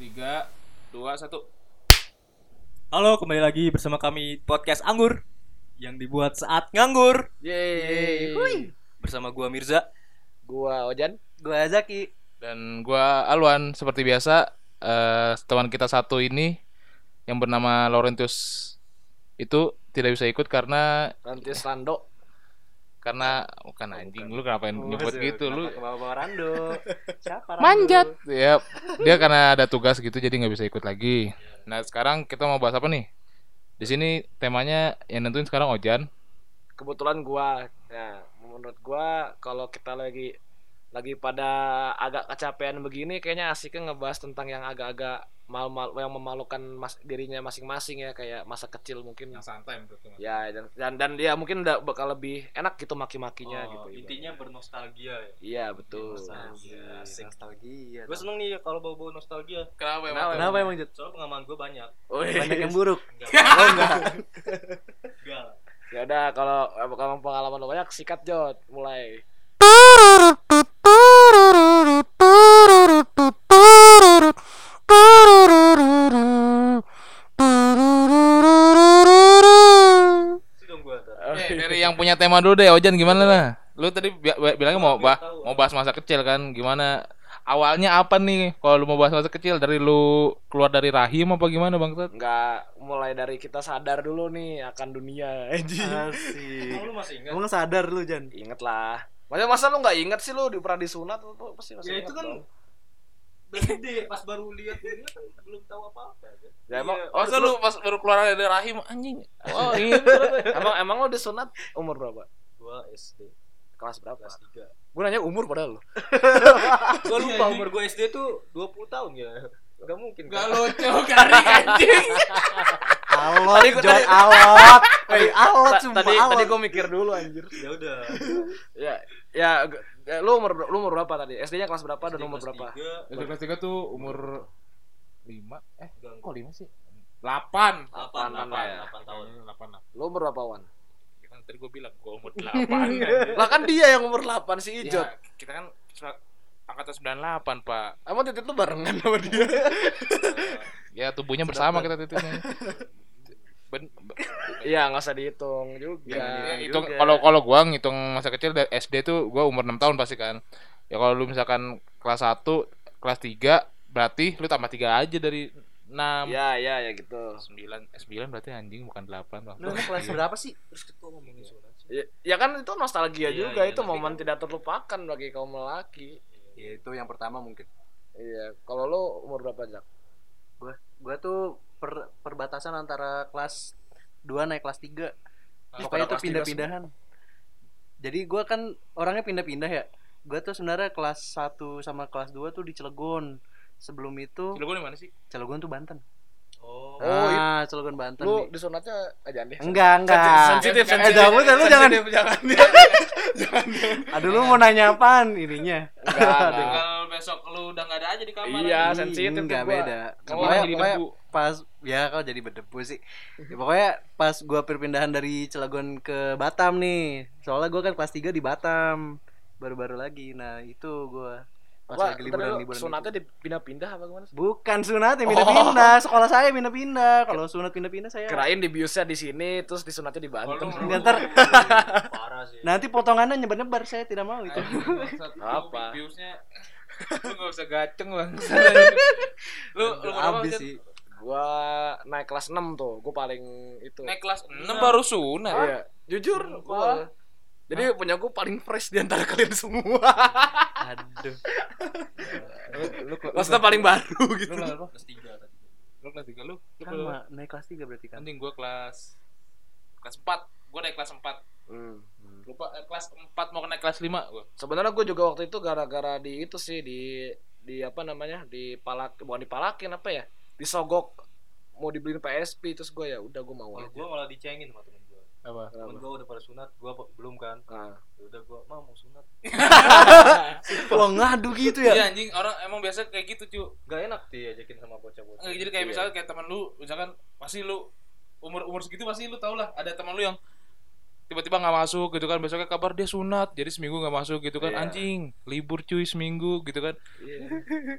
Tiga, dua, satu. Halo, kembali lagi bersama kami podcast Anggur yang dibuat saat nganggur Yeay. bersama gua Mirza. Gua Ojan. Gua Zaki. Dan gua Alwan seperti biasa eh teman kita satu ini yang bernama Laurentius itu tidak bisa ikut karena Rantis Lando. Karena bukan anjing lu kenapa nyebut gitu lu ke bawah Rando. Siapa Rando? manjat ya dia karena ada tugas gitu jadi nggak bisa ikut lagi nah sekarang kita mau bahas apa nih di sini temanya yang nentuin sekarang Ojan Kebetulan gua. Ya, menurut gua kalau kita lagi lagi pada agak kecapean begini kayaknya asiknya ngebahas tentang yang agak-agak mal-mal yang memalukan mas, dirinya masing-masing ya kayak masa kecil mungkin santai menurut ya dan dan, dan dia mungkin udah bakal lebih enak gitu maki-makinya Oh, gitu intinya bernostalgia ya. iya betul Nostalgia. Asik nostalgia. Gue seneng nih kalau bau-bau nostalgia. kenapa Kenapa? Kenapa emang Jet? Soalnya pengalaman gue banyak. Wih. Banyak yang buruk. Enggak. Oh enggak. Enggak. ya udah kalau kalau pengalaman lo banyak sikat Jot mulai dari yang punya tema dulu deh Ojan gimana lah lu tadi bi- bi- bilangnya mau bah mau bahas masa kecil kan gimana awalnya apa nih kalau lu mau bahas masa kecil dari lu keluar dari rahim apa gimana bang nggak mulai dari kita sadar dulu nih akan dunia Asik. Emang lu masih ingat? Emang sadar lu Jan? inget lah masa masa lu nggak inget sih lu di pernah disunat lu tuh pasti masih Ya itu kan dong. Udah gede pas baru lihat ini kan belum tahu apa-apa. kan. ya, emang oh oh, lu pas baru keluar dari rahim anjing oh iya emang emang lu disunat umur berapa Gua SD kelas berapa kelas 3. gue nanya umur padahal lu Gua lupa umur gua SD tuh 20 tahun ya. Enggak mungkin. Gak kan? lucu garing anjing Alot, Tadi gua- tadi- alot. Hei, alot sumpah tadi alot. tadi gue mikir dulu anjir Ya udah. ya ya ya, lu umur lu umur berapa tadi? SD nya kelas berapa dan SD umur kelas berapa? SD kelas tiga tuh umur lima. Eh Enggak, kok lima sih? Delapan. Delapan, Delapan delapan, ya. delapan tahun. delapan lah. Lu umur berapa wan? Kan tadi gue bilang gue umur delapan lah kan dia yang umur 8 si Ijot. ya, kita kan angkatan sembilan delapan pak. Emang titit lu barengan sama dia? Ya tubuhnya bersama kita titiknya ben, be- iya nggak usah dihitung juga. Ya, hitung kalau kalau gua ngitung masa kecil dari SD tuh gua umur 6 tahun pasti kan. Ya kalau lu misalkan kelas 1 kelas 3 berarti lu tambah 3 aja dari 6 ya ya ya gitu. 9 eh, 9 berarti anjing bukan 8 bang Lu kelas berapa sih? Terus kita ngomongin sunat sih. ya, ya kan itu nostalgia Iya, juga iya, itu momen kan- tidak terlupakan bagi kaum lelaki. Ya itu yang pertama mungkin. iya kalau lu umur berapa Jak Gua gua tuh per, perbatasan antara kelas 2 naik kelas 3. pada Pokoknya itu pindah-pindahan. Jadi gua kan orangnya pindah-pindah ya. Gua tuh sebenarnya kelas 1 sama kelas 2 tuh di Cilegon. Sebelum itu Lu di mana sih? Cilegon tuh Banten. Oh. Oh, ah, Cilegon Banten. lu nih. disunatnya aja deh Enggak, enggak. sensitif Eh, sensitif jangan, lu jangan. jangan Aduh lu mau nanya apaan ininya? enggak enggak. Tinggal besok lu udah gak ada aja di kamar Iya, sensitif enggak beda. Kamu jadi debu. Pas ya kau jadi berdebu sih. Ya, pokoknya pas gua perpindahan dari Cilegon ke Batam nih. Soalnya gua kan kelas 3 di Batam. Baru-baru lagi. Nah, itu gua pas Wah, lagi ntar dulu, liburan-liburan. sunatnya dipindah-pindah apa gimana sih? Bukan sunat yang pindah-pindah. Sekolah saya pindah-pindah. Kalau sunat pindah-pindah saya. Kirain di biusnya di sini terus disunatnya di Banten. Kalau Parah sih. nanti potongannya nyebar-nyebar saya tidak mau itu. Apa? Apa? Viewsnya lu gak usah gaceng bang. lu lu Jan? sih. Gua naik kelas 6 tuh, gua paling itu. Naik kelas 6 baru sunat. Iya, jujur gua. Jadi punya gua paling fresh di antara kalian semua. Aduh. Lu lu lu- Maksudnya paling baru lu gitu. kelas apa? Kelas 3 tadi. Lu kelas 3 lu. Lu Kan? Ma, naik kelas 3 berarti kan. Anjing gua kelas kelas 4. Gua naik kelas 4. Hmm. Lupa eh, kelas 4 mau naik kelas 5 gua. Sebenarnya gua juga waktu itu gara-gara di itu sih di di apa namanya? di palak bukan dipalakin apa ya? Disogok mau dibeliin PSP terus gua ya udah gua mau Kalau aja. gua malah dicengin sama temen gua. Apa? Temen gua udah pada sunat, gua apa- belum kan. Nah, Ya udah gua mau mau sunat. Wah, ngadu gitu ya. Iya anjing orang emang biasa kayak gitu, cu. Gak enak diajakin sama bocah-bocah. Eh, Jadi kayak Iya. misalnya kayak teman lu, misalkan pasti lu umur umur segitu pasti lu tau lah ada teman lu yang tiba-tiba nggak masuk gitu kan besoknya kabar dia sunat jadi seminggu nggak masuk gitu kan Iya. anjing libur cuy seminggu gitu kan Iya.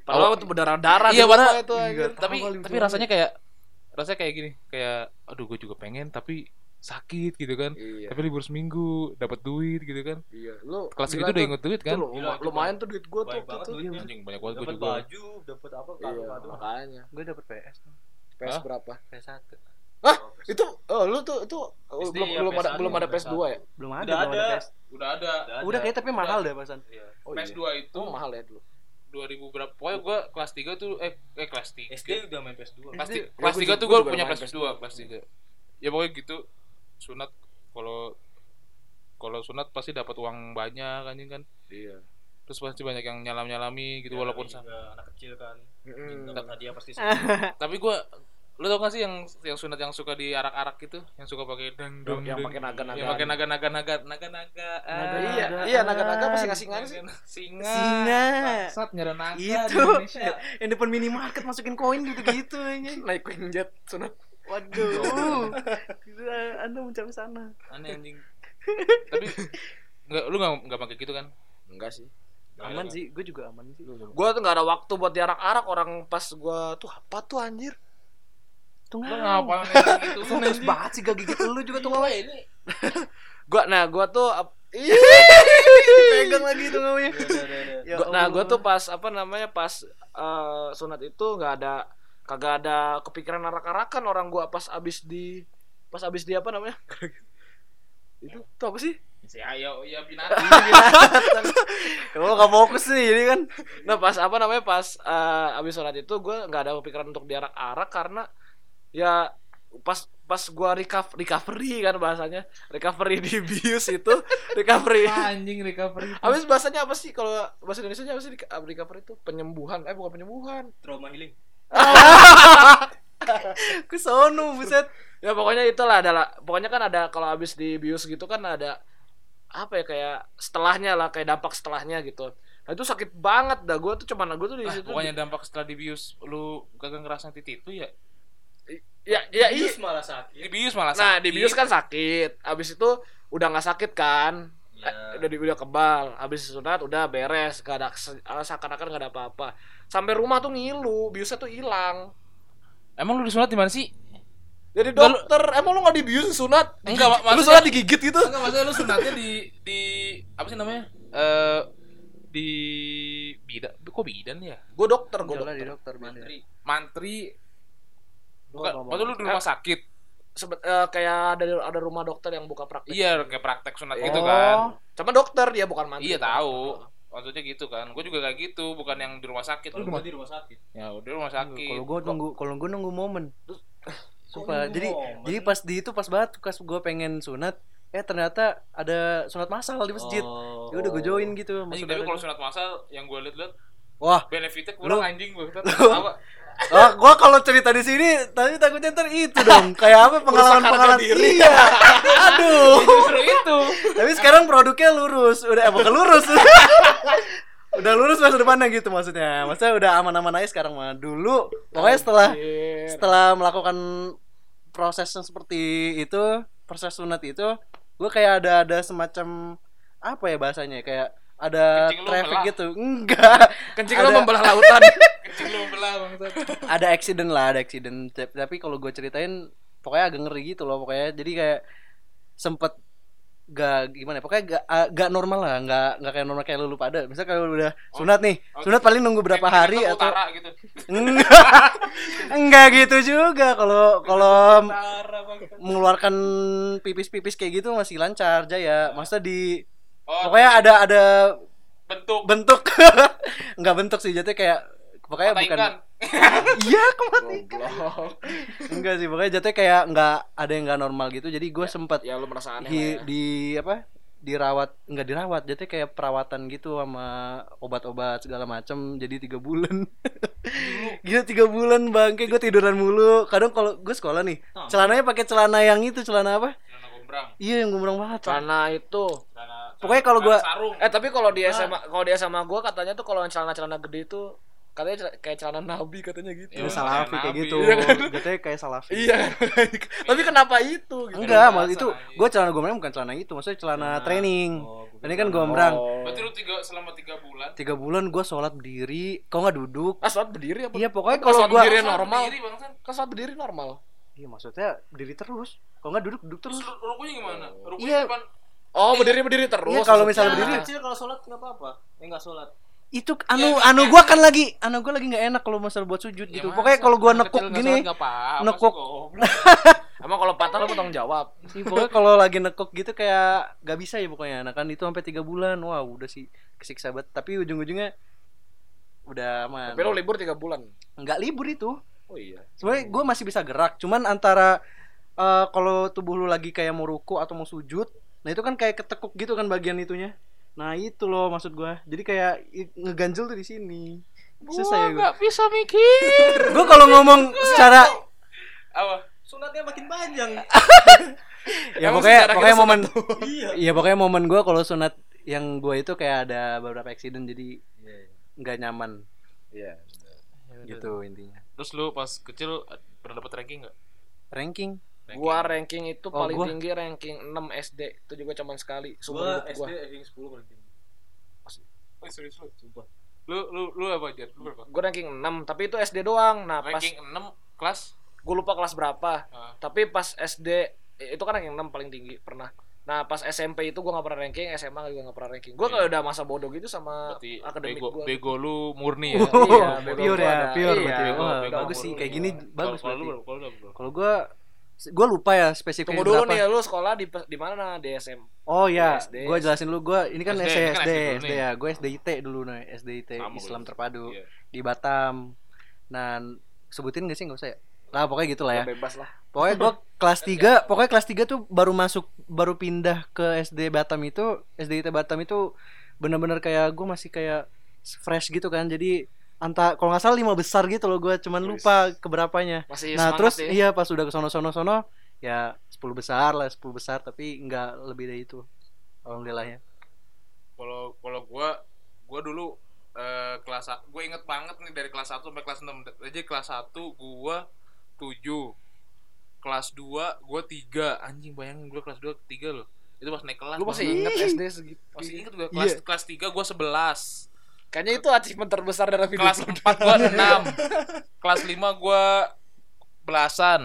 Padahal itu berdarah-darah Iya, di padahal- rumah itu tapi tapi rasanya kayak rasanya kayak gini kayak aduh gue juga pengen tapi sakit gitu kan Iya. tapi libur seminggu dapat duit gitu kan Iya. Lu kelas gitu udah tuh. inget duit Itu kan lu- Gila, itu lumayan tuh duit gua tuh. Banyak banget tuh. duitnya. anjing banyak banget gue dapat juga baju dapat apa Iya, kado-kado makanya. gue dapet PS PS Hah? berapa? PS1 Hah? Itu oh lu tuh itu oh, SD belum ya, belum ada PS1, belum ada PS1. PS2 ya? belum ada Udah belum ada. PS udah ada udah kayak tapi mahal deh pasan Iya. Oh, PS2 itu Itu mahal ya dulu. 2000 berapa pokoknya gue kelas 3 tuh eh eh kelas 3 SD udah main PS2 kelas SD. tiga- Ya, kelas gua 3 juga- tuh gua gue punya main PS2 PS2. kelas 3 ya pokoknya gitu sunat kalau kalau sunat pasti dapat uang banyak anjing kan Iya. terus pasti banyak yang nyalam nyalami gitu walaupun sa- juga anak kecil kan dapat hadiah pasti tapi gue lu tau gak sih yang yang sunat yang suka di arak-arak gitu? Yang suka pakai dang dong Yang pakai naga-naga. yang pakai naga naga naga naga naga Naga, iya, iya naga-naga pasti ngasih ngasih sih. singa. Singa. Bangsat, nyara naga di itu. Indonesia. yang depan minimarket masukin koin gitu gitu aja Naik Queen Jet sunat. waduh. Gitu, anda mencapai sana. Aneh anjing. Tapi nggak lu nggak nggak pakai gitu kan? Enggak sih. aman sih gue juga aman sih. Gua tuh nggak ada waktu buat diarak-arak orang pas gua tuh apa tuh anjir. Tuh lu ngapa ngapain gitu? Tuh terus banget sih gak gigit lu juga tuh ngapa ini. Gua nah gua tuh Ih, pegang lagi tuh ngapa ya Gua- nah gua tuh pas apa namanya pas eh, sunat itu nggak ada kagak ada kepikiran arak-arakan orang gua pas abis di pas abis di apa namanya? Itu tuh apa sih? Si ayo ya binatang. Kamu gak fokus nih jadi kan. Nah pas apa namanya pas eh, abis sunat itu gua nggak ada kepikiran untuk diarak-arak karena ya pas pas gua recover, recovery kan bahasanya. Recovery di bius itu. Recovery. Anjing recovery abis bahasanya apa sih? Kalau bahasa Indonesia apa sih? Di- recovery itu penyembuhan. Eh bukan penyembuhan. Trauma healing. Ke sono buset. Ya pokoknya itulah adalah pokoknya kan ada kalau habis di bius gitu kan ada apa ya kayak setelahnya lah kayak dampak setelahnya gitu. Nah itu sakit banget dah. Gue tuh cuman gue tuh di Ah, situ pokoknya dampak setelah dibius lu kagak ngerasa titik itu ya ya ya iya. Bius malah sakit. Dibius malah nah sakit. di bius kan sakit. Habis itu udah nggak sakit kan? Ya. Udah di udah kebal. Habis sunat udah beres. Gak ada eh, seakan-akan gak ada apa-apa. Sampai rumah tuh ngilu. Biusnya tuh hilang. Emang lu disunat di mana sih? Jadi Enggak, lu- dokter. Emang lu nggak dibius sunat? Enggak, mak- lu maksudnya- sunat digigit gitu? Enggak maksudnya lu sunatnya di di apa sih namanya? Eh di bidan kok bidan ya? Gue dokter gue Jalan di dokter. dokter mantri. Mantri bukan maksud lu di rumah sakit? Sebe- eh, kayak ada ada rumah dokter yang buka praktek iya kayak praktek sunat gitu Oh. kan. Sama dokter dia bukan mantri. iya tahu. Maksudnya gitu kan. Gue juga kayak gitu bukan yang di rumah sakit. Lu gua di rumah sakit? Ya udah di rumah sakit. kalau gue nunggu kalau gue nunggu momen. Sumpah jadi momen? jadi pas di itu pas banget pas gue pengen sunat eh ternyata ada sunat massal di masjid. Oh. ya udah gue join gitu tapi kalau sunat masal yang gue liat-liat wah. benefitnya kurang Lu- anjing gue apa ah, gue kalau cerita di sini tapi takutnya ntar itu dong. Kayak apa pengalaman pengalaman harga diri. iya. Aduh. Justru itu. Tapi sekarang produknya lurus. Udah eh bukan lurus. Udah lurus masa depannya gitu maksudnya. Maksudnya udah aman-aman aja sekarang mah. Dulu pokoknya setelah setelah melakukan prosesnya seperti itu proses sunat itu gue kayak ada ada semacam apa ya bahasanya? Kayak ada Kencing traffic belah. gitu. Enggak. Kencing ada- lo membelah lautan. kecil lu belah bangsat ada accident lah ada accident. Tapi- kalau gue ceritain pokoknya agak ngeri gitu loh pokoknya. Jadi kayak sempet gak gimana ya, pokoknya gak, ah, gak normal lah gak, gak kayak normal kayak lu pada. Misal kalau udah sunat nih oh, sunat paling nunggu berapa Kayak hari atau utara gitu. Enggak enggak gitu juga. Kalau kalau mengeluarkan pipis-pipis kayak gitu masih lancar jaya. Maksudnya di oh pokoknya ada ada bentuk. bentuk. Nggak bentuk sih jatuhnya kayak pokoknya mata bukan iya kemati enggak sih pokoknya jatuhnya kayak nggak ada yang nggak normal gitu. Jadi gue sempet Ya lu merasa aneh di, ya. di apa dirawat nggak dirawat jatuhnya kayak perawatan gitu sama obat-obat segala macam jadi tiga bulan. Gila tiga bulan bangke gue tiduran mulu. Kadang kalau gue sekolah nih celananya pakai celana yang itu celana apa? Celana gombrang. Iya yang gombrang banget. Karena itu. Celana Pokoknya kalau celana gua- sarung eh tapi kalau di SMA kalau di SMA gua katanya tuh kalau celana-celana gede itu katanya kayak celana nabi katanya gitu. Ya, salafi kayak gitu. Iya kan? Jatuhnya kayak salafi. Iya. Tapi kenapa itu? Gitu. Enggak, maksud itu gue celana gombrang bukan celana itu, maksudnya celana Celana- training. Oh, gua Ini kan celana- gombrang. Oh. Berarti lu tiga selama tiga bulan. Tiga bulan gue sholat berdiri, kok nggak duduk? Ah, sholat berdiri apa? Iya pokoknya kalau sholat gue, berdiri Sholat normal. berdiri, Bangsan. Kan sholat berdiri normal. iya maksudnya berdiri terus. Kalau nggak duduk duduk Terus terus. rukunya gimana? Rukunya Iya. depan. Oh, berdiri berdiri terus. Iya, kalau misalnya berdiri. kecil kalau sholat nggak apa-apa. Eh nggak sholat. Itu anu Iya, anu iya. gue kan lagi, anu gue lagi nggak enak kalau masalah buat sujud Ya gitu. Pokoknya kalau gue anak nekuk gini, nekuk. Emang kalau patah lu mau tanggung jawab. Iya, pokoknya kalau lagi nekuk gitu kayak gak bisa ya pokoknya. Nah kan itu sampai tiga bulan, wah udah sih kesiksa banget. Tapi ujung-ujungnya udah aman. Tapi lu libur 3 bulan. Nggak libur itu. Oh iya. Sebenarnya gue masih bisa gerak, cuman antara eh, kalau tubuh lu lagi kayak mau ruku atau mau sujud, nah itu kan kayak ketekuk gitu kan bagian itunya. Nah itu loh maksud gue. Jadi kayak ngeganjel tuh di sini. Ya gue. nggak bisa mikir. Gue kalau ngomong secara Apa? Sunatnya makin panjang. ya Emang pokoknya secara pokoknya kita momen iya. Iya pokoknya momen gue kalau sunat yang gue itu kayak ada beberapa accident jadi nggak nyaman Iya. gitu intinya. Terus lu pas kecil pernah dapet ranking nggak? Ranking Ranking. Gua ranking itu Oh, paling gua- tinggi ranking 6 SD. Itu juga cuman sekali. Gua Seumur SD gua. ranking 10 paling tinggi. Oh, serius lu? Sumpah. Lu lu lu apa aja? Lu berapa? Gua ranking 6, tapi itu SD doang. Nah, pas Ranking 6 kelas. gua lupa kelas berapa. Ah. Tapi pas SD itu kan ranking 6 paling tinggi pernah. Nah, pas SMP itu gua gak pernah ranking, SMA juga gak pernah ranking. Gua Iya. kalau udah masa bodoh gitu sama Berarti akademik bego, gua. bego lu murni ya. Iya, bego pure ya, pure Iya, bego, bego. bagus sih kayak gini bagus Kalau lu? Kalau gue gue lupa ya spesifiknya Tunggu dulu berapa. nih, lu sekolah di di mana? Di SM. Oh ya, gue jelasin dulu gue ini kan SD, SD kan SD, ya, gue SDIT dulu nih, SDIT Sama Islam. Terpadu Iya. di Batam. Nah, sebutin gak sih nggak usah ya? Lah pokoknya gitu lah ya. Bebas lah. Pokoknya gue kelas 3 Pokoknya kelas 3 tuh baru masuk Baru pindah ke SD Batam itu SDIT Batam itu Bener-bener kayak Gue masih kayak Fresh gitu kan Jadi Anta, kalau nggak salah lima besar gitu loh gue cuman lupa keberapanya. Masih nah terus ya. iya pas udah ke sono sono sono ya 10 besar lah 10 besar tapi nggak lebih dari itu alhamdulillah ya Kalau kalau gua gua dulu eh, kelas gue inget banget nih dari kelas 1 sampai kelas 6 aja kelas 1 gua 7 kelas 2 gua 3 anjing bayangin gua kelas 2 3 loh. Itu pas naik kelas Lu masih inget SD segitu. masih inget gua kelas Iya. kelas 3 gua 11 Kayaknya itu achievement terbesar dalam hidup kelas lu. 4 gua 6 kelas 5 gua belasan.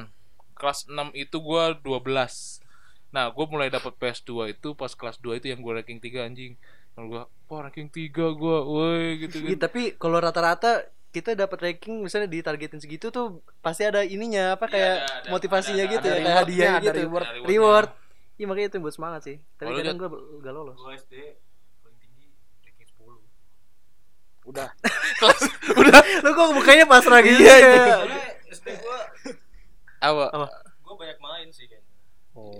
Kelas 6 itu gua 12 nah gua mulai dapat PS2 itu pas kelas 2 itu yang gua ranking 3 anjing. Kalau gua wah ranking 3 gua woi gitu Iya, gitu tapi kalau rata-rata kita dapat ranking misalnya ditargetin segitu tuh pasti ada ininya apa Iya, kayak ada, ada, motivasinya ada, gitu ada ya kayak rewardnya, hadiah ada gitu. reward. Ada reward. Iya makanya itu yang buat semangat sih. Tapi kadang gue gak lolos. Gua SD paling tinggi ranking 10. Udah. kelas udah lu kok mukanya pasrah gitu Iya, ya SD gua apa Apa? gua banyak main sih kayaknya.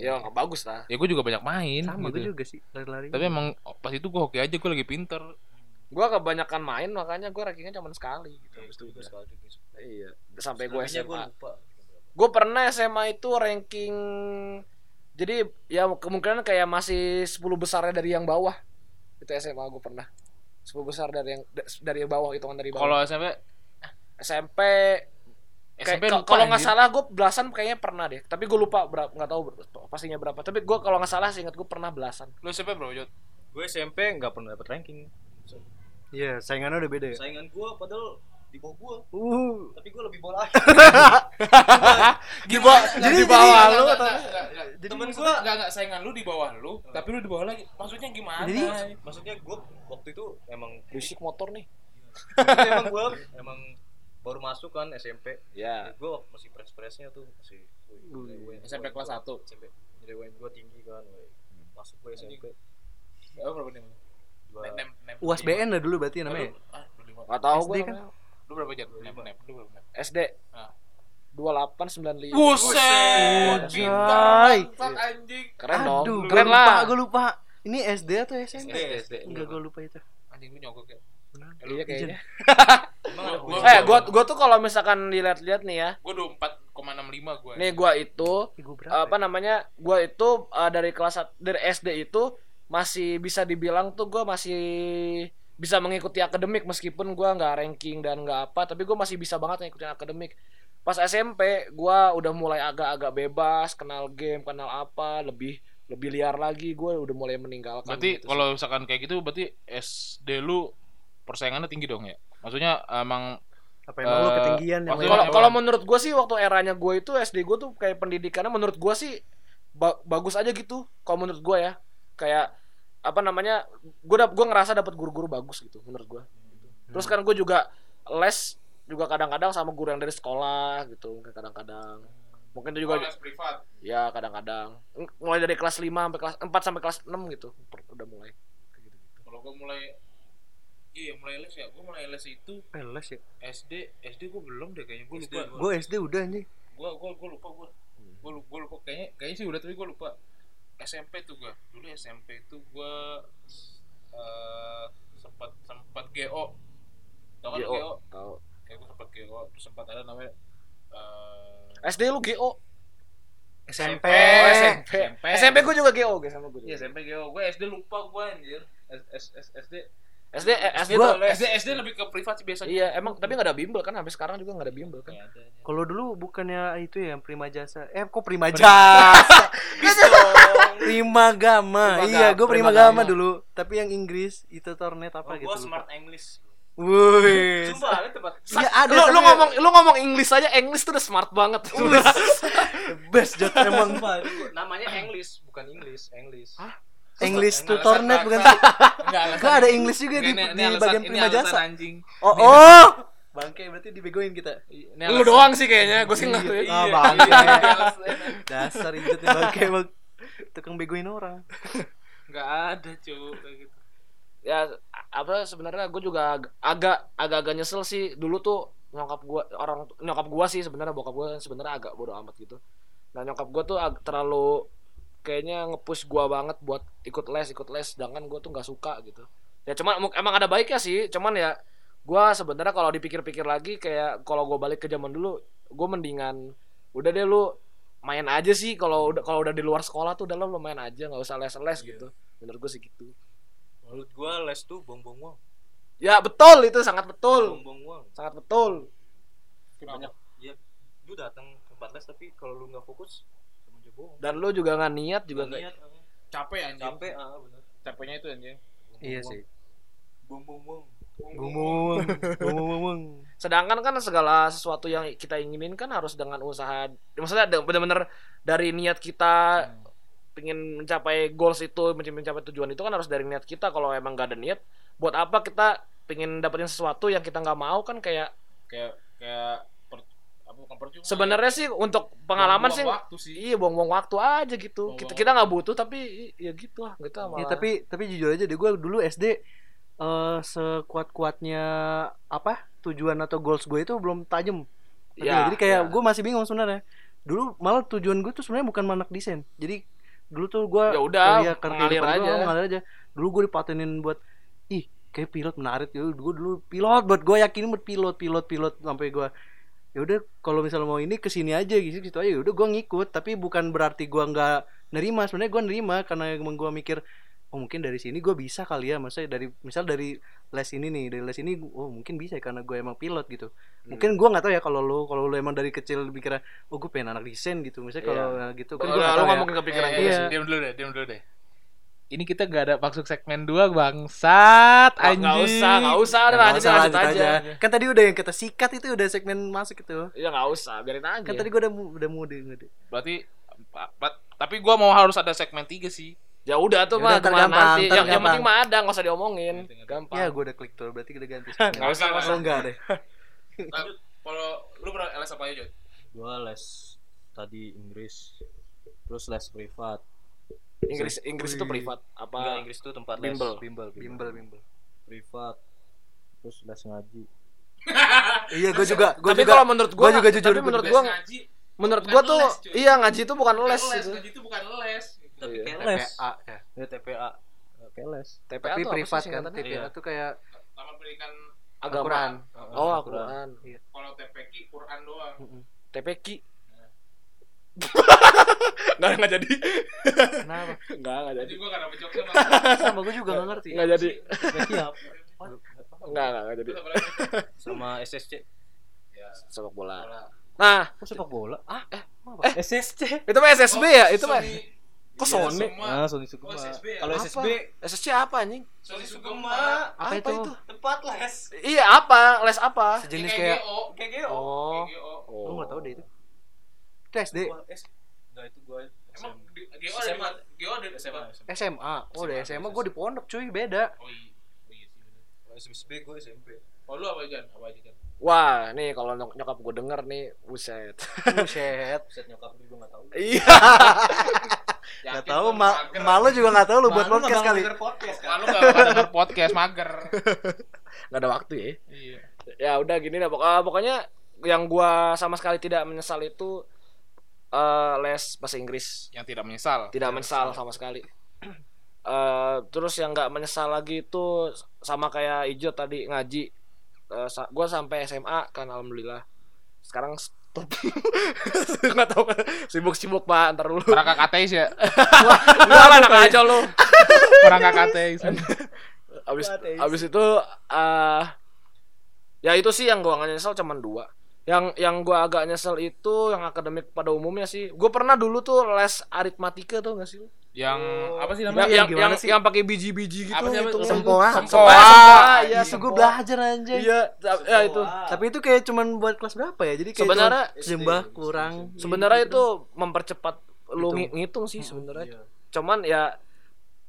Ya nggak bagus lah. ya gue juga banyak main sama gue gitu. juga sih lari-lari tapi emang pas itu gue hoki aja gue lagi pinter Gua kebanyakan main makanya gua rankingnya cuma sekali gitu. Terus juga sekali ranking 10. Iya. Sampai gua SMA. lupa. Gue pernah SMA itu ranking jadi ya kemungkinan kayak masih 10 besarnya dari yang bawah. Itu SMA gue pernah. 10 besar dari yang da- dari bawah hitungan dari bawah. kalau SMP SMP SMP kayak kalau nggak salah gue belasan kayaknya pernah deh. Tapi gue lupa berapa nggak tahu pastinya berapa. Tapi gue kalau nggak salah sih ingat gue pernah belasan. lu SMP bro Jod Gue SMP nggak pernah dapet ranking. iya saingannya udah beda ya Saingan gua padahal di bawah gua, uh. Tapi gua lebih bola. di bawah jadi di bawah lu atau- jadi Temen gua- nggak nggak saingan lu di bawah lu tapi lu di bawah lagi. Maksudnya gimana? Jadi- Maksudnya gua waktu itu emang Berisik motor nih. emang gua emang baru masuk kan SMP. Ya. Gue masih pres-presnya tuh masih SMP gua- kelas 1 SMP UN gue tinggi kan wih. masuk gue SMP oh, berapa nih? UASBN lah dulu berarti namanya? Lu- ah, tahu gue kan? Lu berapa Jod nem nem lu berapa nem SD Ah. 2895. Buset, bangsat, anjing. Keren dong. aduh gue Keren lupa lah. gue lupa ini SD atau SMP SD, SD. enggak gue lupa itu Anjing lu nyogok ya. Iya kayaknya. Eh, gua gua tuh kalau misalkan dilihat-lihat nih ya. Gua 24,65 gua. Nih gua itu apa namanya? Gua itu uh, dari kelas dari SD itu masih bisa dibilang tuh gua masih bisa mengikuti akademik meskipun gua nggak ranking dan nggak apa tapi gua masih bisa banget ngikutin akademik. Pas SMP gua udah mulai agak-agak bebas kenal game kenal apa lebih lebih liar lagi gua udah mulai meninggalkan Berarti gitu kalau misalkan kayak gitu berarti SD lu persaingannya tinggi dong ya? Maksudnya emang Apa emang lu Eh, ketinggian kalau kalau menurut gue sih waktu eranya gue itu SD gue tuh kayak pendidikannya menurut gue sih ba- bagus aja gitu. Kalau menurut gue ya kayak apa namanya gue dap gue ngerasa dapat guru-guru bagus gitu menurut gue terus kan gue juga les juga kadang-kadang sama guru yang dari sekolah gitu mungkin kadang-kadang mungkin itu juga privat. ya kadang-kadang Ng- mulai dari kelas 5 sampai kelas 4 sampai kelas 6 gitu udah mulai. Kalau gua mulai Iya, mulai les ya. Gua mulai les itu Eh, les ya. SD, SD gua belum deh kayaknya. Gua lupa. Gue SD udah anjing. Gua gua gua lupa gua. Gua lupa, gua lupa kayaknya kayaknya sih udah tapi gua lupa. SMP tuh gua. Dulu SMP itu gua eh sempat sempat GO. Tau kan GO, GO? tahu Ya gua sempat GO, terus sempat ada namanya eh SD lu GO SMP. Oh, SMP. SMP. SMP gue juga GO guys sama gue Iya, SMP GO. Gua SD lupa gua anjir. S, S, S, SD SD eh, SD Gua- tuh. SD SD lebih ke privat sih biasanya. Iya, emang tapi nggak ada bimbel kan sampai sekarang juga nggak ada bimbel kan. Ada. Kalau dulu bukannya itu ya prima jasa. Eh kok prima jasa? prima gama. Prima iya, Ga- gue prima Prima gama Gama. dulu. Tapi yang Inggris itu tornet apa Oh, gitu. gua lupa. smart English. Wih. Sumpah, itu tempat Iya ada. lu, lu tapi- ngomong lu ngomong English aja, English tuh udah smart banget. best jod emang. Sumpah, namanya English, bukan English, English. Hah? English tutornet bukan sih? Enggak ada English juga di, di bagian prima jasa. anjing. Oh, oh. Bangke berarti dibegoin kita. Lu doang sih kayaknya, gue sih nggak. Iya. Iya, Ah, iya, bangke. Dasar idutnya bangke emang. Tukang begoin orang. Enggak ada, cu, kayak gitu. Ya apa sebenarnya gue juga ag- agak agak-agak nyesel sih dulu tuh nyokap gua orang nyokap gua sih sebenarnya bokap gua sebenarnya agak bodoh amat gitu. Nah nyokap gua tuh ag- terlalu kayaknya nge-push gua banget buat ikut les ikut les sedangkan gua tuh nggak suka gitu. Ya cuman emang ada baiknya sih, cuman ya gua sebenarnya kalau dipikir-pikir lagi kayak kalau gua balik ke zaman dulu, gua mendingan udah deh lu main aja sih kalau udah kalau udah di luar sekolah tuh udah lo lu main aja nggak usah les-les gitu. Menurut gua sih gitu. Menurut gua les tuh bong-bong uang. Ya betul itu sangat betul. Bong-bong uang. Sangat betul. Banyak. Ya, lu datang ke tempat les tapi kalau lu nggak fokus bohong. Dan lu juga nggak niat juga Nggak niat, ah. Capek anjing. capek ah bener. Capeknya itu anjing. Iya sih. Bong-bong uang. Ngomong, ngomong, sedangkan kan segala sesuatu yang kita inginin kan harus dengan usaha maksudnya bener-bener dari niat kita pengen mencapai goals itu mencapai mencapai tujuan itu kan harus dari niat kita kalau emang gak ada niat buat apa kita pengen dapetin sesuatu yang kita nggak mau kan kayak Kayak kayak bukan percuma. sebenarnya sih untuk pengalaman sih Buang-buang waktu sih. iya buang-buang waktu aja gitu Buang-buang kita kita nggak butuh tapi ya gitu lah kita Ya, malah tapi tapi jujur aja deh gue dulu SD eh sekuat kuatnya apa tujuan atau goals gue itu belum tajam. Ya, jadi kayak ya. gue masih bingung sebenarnya. Dulu malah tujuan gue tuh sebenarnya bukan manak desain. Jadi dulu tuh gue Ya udah, kuliah, karena mengalir kehidupan gua aja. mengalir aja. Dulu gue dipatenin buat ih kayak pilot menarik ya. Gue dulu pilot buat gue yakinin buat pilot pilot pilot sampai gue ya udah kalau misalnya mau ini ke sini aja gitu gitu aja. Ya udah gue ngikut. Tapi bukan berarti gue nggak nerima. Sebenarnya gue nerima karena emang gue mikir oh mungkin dari sini gue bisa kali ya. Maksudnya dari misal dari les ini nih dari les ini oh mungkin bisa ya karena gue emang pilot gitu. Mungkin gue nggak tahu ya kalau lu kalau lu emang dari kecil mikirnya oh gue pengen anak desain gitu. Misalnya kalau gitu kan gue nggak tahu ya. mungkin kepikiran Eh, gitu Iya. Diam dulu deh, diam dulu deh. Ini kita gak ada masuk segmen 2 bangsat anjing. nggak usah nggak usah udah lanjut usah, lanjut lanjut aja kan tadi udah yang kita sikat itu udah segmen masuk itu ya nggak usah biarin aja kan tadi gue udah udah muda ngede Berarti pa- pa- tapi gua mau harus ada segmen 3 sih. Ya udah tuh Ya mah gimana gampang, nanti. Yang, yang penting mah ada, nggak usah diomongin. Gampang. ya gue udah klik tuh berarti udah ganti Nggak usah, nggak usah. oh enggak deh Nah, Kalau lu pernah LS apa aja, Jod? Gua les tadi Inggris. Terus les privat. Inggris Inggris itu privat apa? Enggak, Inggris itu tempat les. Bimbel. Bimbel, bimbel bimbel Privat. Terus les ngaji. iya gue juga gue tapi juga kalau menurut gua, gua juga jujur, tapi menurut gua ngaji. menurut gua tuh les, cuy. iya ngaji itu bukan les les, gitu. ngaji itu bukan les. Tapi Iya. kayak les. TPA ya Ya TPA. Kayak les. TPA tapi privat kan? TPA Iya. tuh kayak Taman Pendidikan Agama. Al-Quran. Oh, Al-Quran. Al-Quran. kalau TPQ Quran doang. TPQ. Nggak nggak jadi. kenapa Nggak nggak jadi. Jadi gua gak dapet jokesnya sama gue juga nggak ngerti Nggak jadi. Siap. Enggak, enggak, enggak jadi sama SSC. Ya, sepak bola. bola. Nah, Oh, sepak bola. Ah, Eh, SSC. itu mah SSB ya, itu mah. Kok Iya, Sony? Suma. Ah, Sony Sukma. Oh, SSB ya? Kalau Apa? SSB SSC apa anjing? Sony Sugema. Apa itu? tempat les. Iya, apa? Les apa? sejenis Kayak kayak GO. GGO. Oh. GGO. lu nggak tahu deh itu. Itu SD, Gua S. Enggak itu gua. Emang di- ada SMA. GO ada di SMA. SMA. Oh, udah SMA gue di pondok cuy, beda. Oh iya. Oh iya sih SSB gua SMP. Oh lu apa Jan? Apa aja Jan? Wah, nih kalau nyok nyokap gue denger nih, buset. Buset. Set nyokap lu juga enggak tahu. Iya. Gak Yakin tahu, ma mager. malu juga gak tahu lu buat podcast kali. denger podcast kan. Malu gak denger podcast mager. Gak ada waktu ya. Iya. Ya udah gini dah. Eh, pokoknya yang gua sama sekali tidak menyesal itu eh, les bahasa Inggris. Yang tidak menyesal. Tidak menyesal sama sekali. Eh, terus yang nggak menyesal lagi itu sama kayak Ijo tadi ngaji. Eh, sa- gua sampai SMA kan alhamdulillah. Sekarang stop. Nggak tahu sibuk-sibuk pak ntar dulu. Perangkat ateis ya. Lah enak aja lu. Perangkat ateis. abis abis itu eh ya itu sih yang gua nggak nyesel cuman dua yang yang gua agak nyesel itu yang akademik pada umumnya sih gue pernah dulu tuh les aritmatika tuh gak sih? Yang apa sih yang namanya? yang gimana yang, sih? yang pakai biji-biji gitu Apa sih, hitung- Sempoa. sempoa Sempoa. sempoa, Iya, ya Itu gue belajar anjay. iya ya itu Tapi itu kayak cuman buat kelas berapa ya? Jadi kayak Sebenarnya sejembah kurang. sebenarnya Gitu. itu mempercepat lu Hitung. ngi- ngitung sih sebenarnya Iya. cuman ya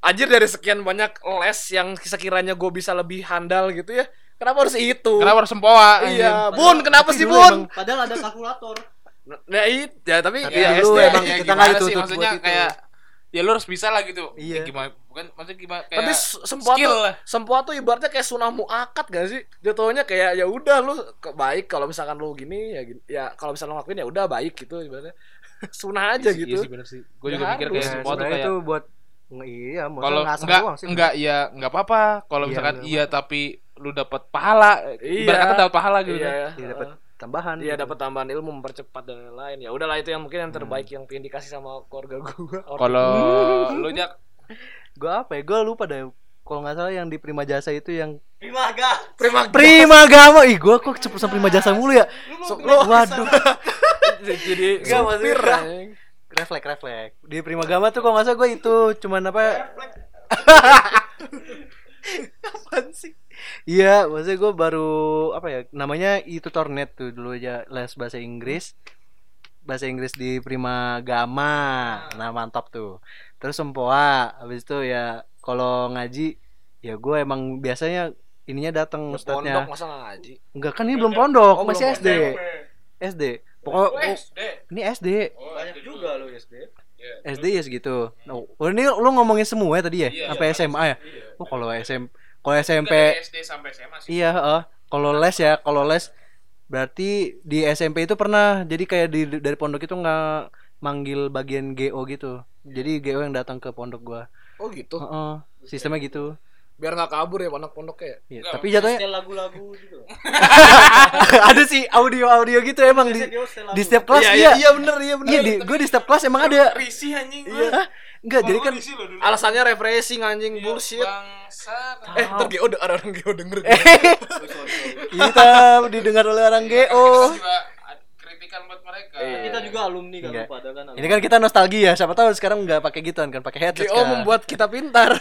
anjir dari sekian banyak les yang sekiranya gue bisa lebih handal gitu ya kenapa harus itu Kenapa harus sempoa? iya bun kenapa sih bun emang- Padahal ada kalkulator. Nah, it, ya tapi Tapi ya dulu SD. emang ya, kita nggak sih dituntut maksudnya itu. kayak ya lu harus bisa lah gitu. Iya. Ya, gimana bukan maksudnya gimana kayak tapi sempoa skill tuh, lah. sempoa tuh ibaratnya kayak sunah muakat gak sih? Jatuhnya kayak ya udah lu baik kalau misalkan lu gini ya gini. ya kalau misalkan lu ngelakuin ya udah baik gitu ibaratnya. sunah aja Iya sih, gitu. Iya sih bener sih. Gue Ya juga mikir kayak Ya, sempoa tuh kayak itu buat iya, mau kalau ngasah enggak doang sih. enggak ya enggak apa-apa kalau Iya, misalkan iya tapi lu dapat pahala Iya. ibarat kata dapat pahala gitu Iya, kan. ya. Iya, dapat tambahan. Iya gitu. dapat tambahan ilmu mempercepat dan lain-lain. Ya udahlah itu yang mungkin yang terbaik yang pengen dikasih sama keluarga gua. kalau lu jak Gue apa ya? Gue lupa deh. Kalau nggak salah yang di Prima Jasa itu yang Primaga. Prima Prima Gama. Ih, gue kok cepet sama Prima Jasa mulu ya? So- Waduh. jadi supir maksudnya- anjing. refleks refleks di Prima Gama tuh kalau nggak salah gue itu cuman apa Apaan sih iya maksudnya gue baru apa ya namanya itu Tornet tuh dulu aja les bahasa Inggris bahasa Inggris di Prima Gama nah mantap tuh terus sempoa habis itu ya kalau ngaji ya gue emang biasanya ininya datang Pondok ustadznya masa nggak ngaji? enggak kan ini belum pondok Oh, masih belum SD SD pokok Oh, SD. ini SD Oh, Banyak SD juga lu SD. Iya. SD ya segitu. Nah, oh, ini lu ngomongin semua ya tadi ya, Iya, sampai iya. SMA ya. Iya. Oh, kalau SM kalau SMP Dari SD sampai SMA sih. iya, heeh. Kalau les ya, kalau les berarti di SMP itu pernah jadi kayak di dari pondok itu nggak manggil bagian GO gitu. Jadi GO yang datang ke pondok gua. Oh gitu. Heeh. Sistemnya gitu. Biar nggak kabur ya anak pondoknya. Iya, Nggak, tapi jatuhnya lagu-lagu gitu. ada sih audio-audio gitu emang di di setiap kelas Iya, iya. iya, iya bener, iya bener. Iya, di gue di setiap kelas emang ada. Risih anjing Iya. Enggak, jadi kan Alasannya refreshing anjing Iya, bullshit. Bangsat. Eh, ntar GO ada orang GO denger. eh kita didengar oleh orang GO. Ad- kritikan buat mereka. Iya. Kita juga alumni kan Enggak. pada kan. Ini kan kita nostalgia, siapa tahu sekarang nggak pakai gituan kan, pakai headset. GO kan. membuat kita pintar.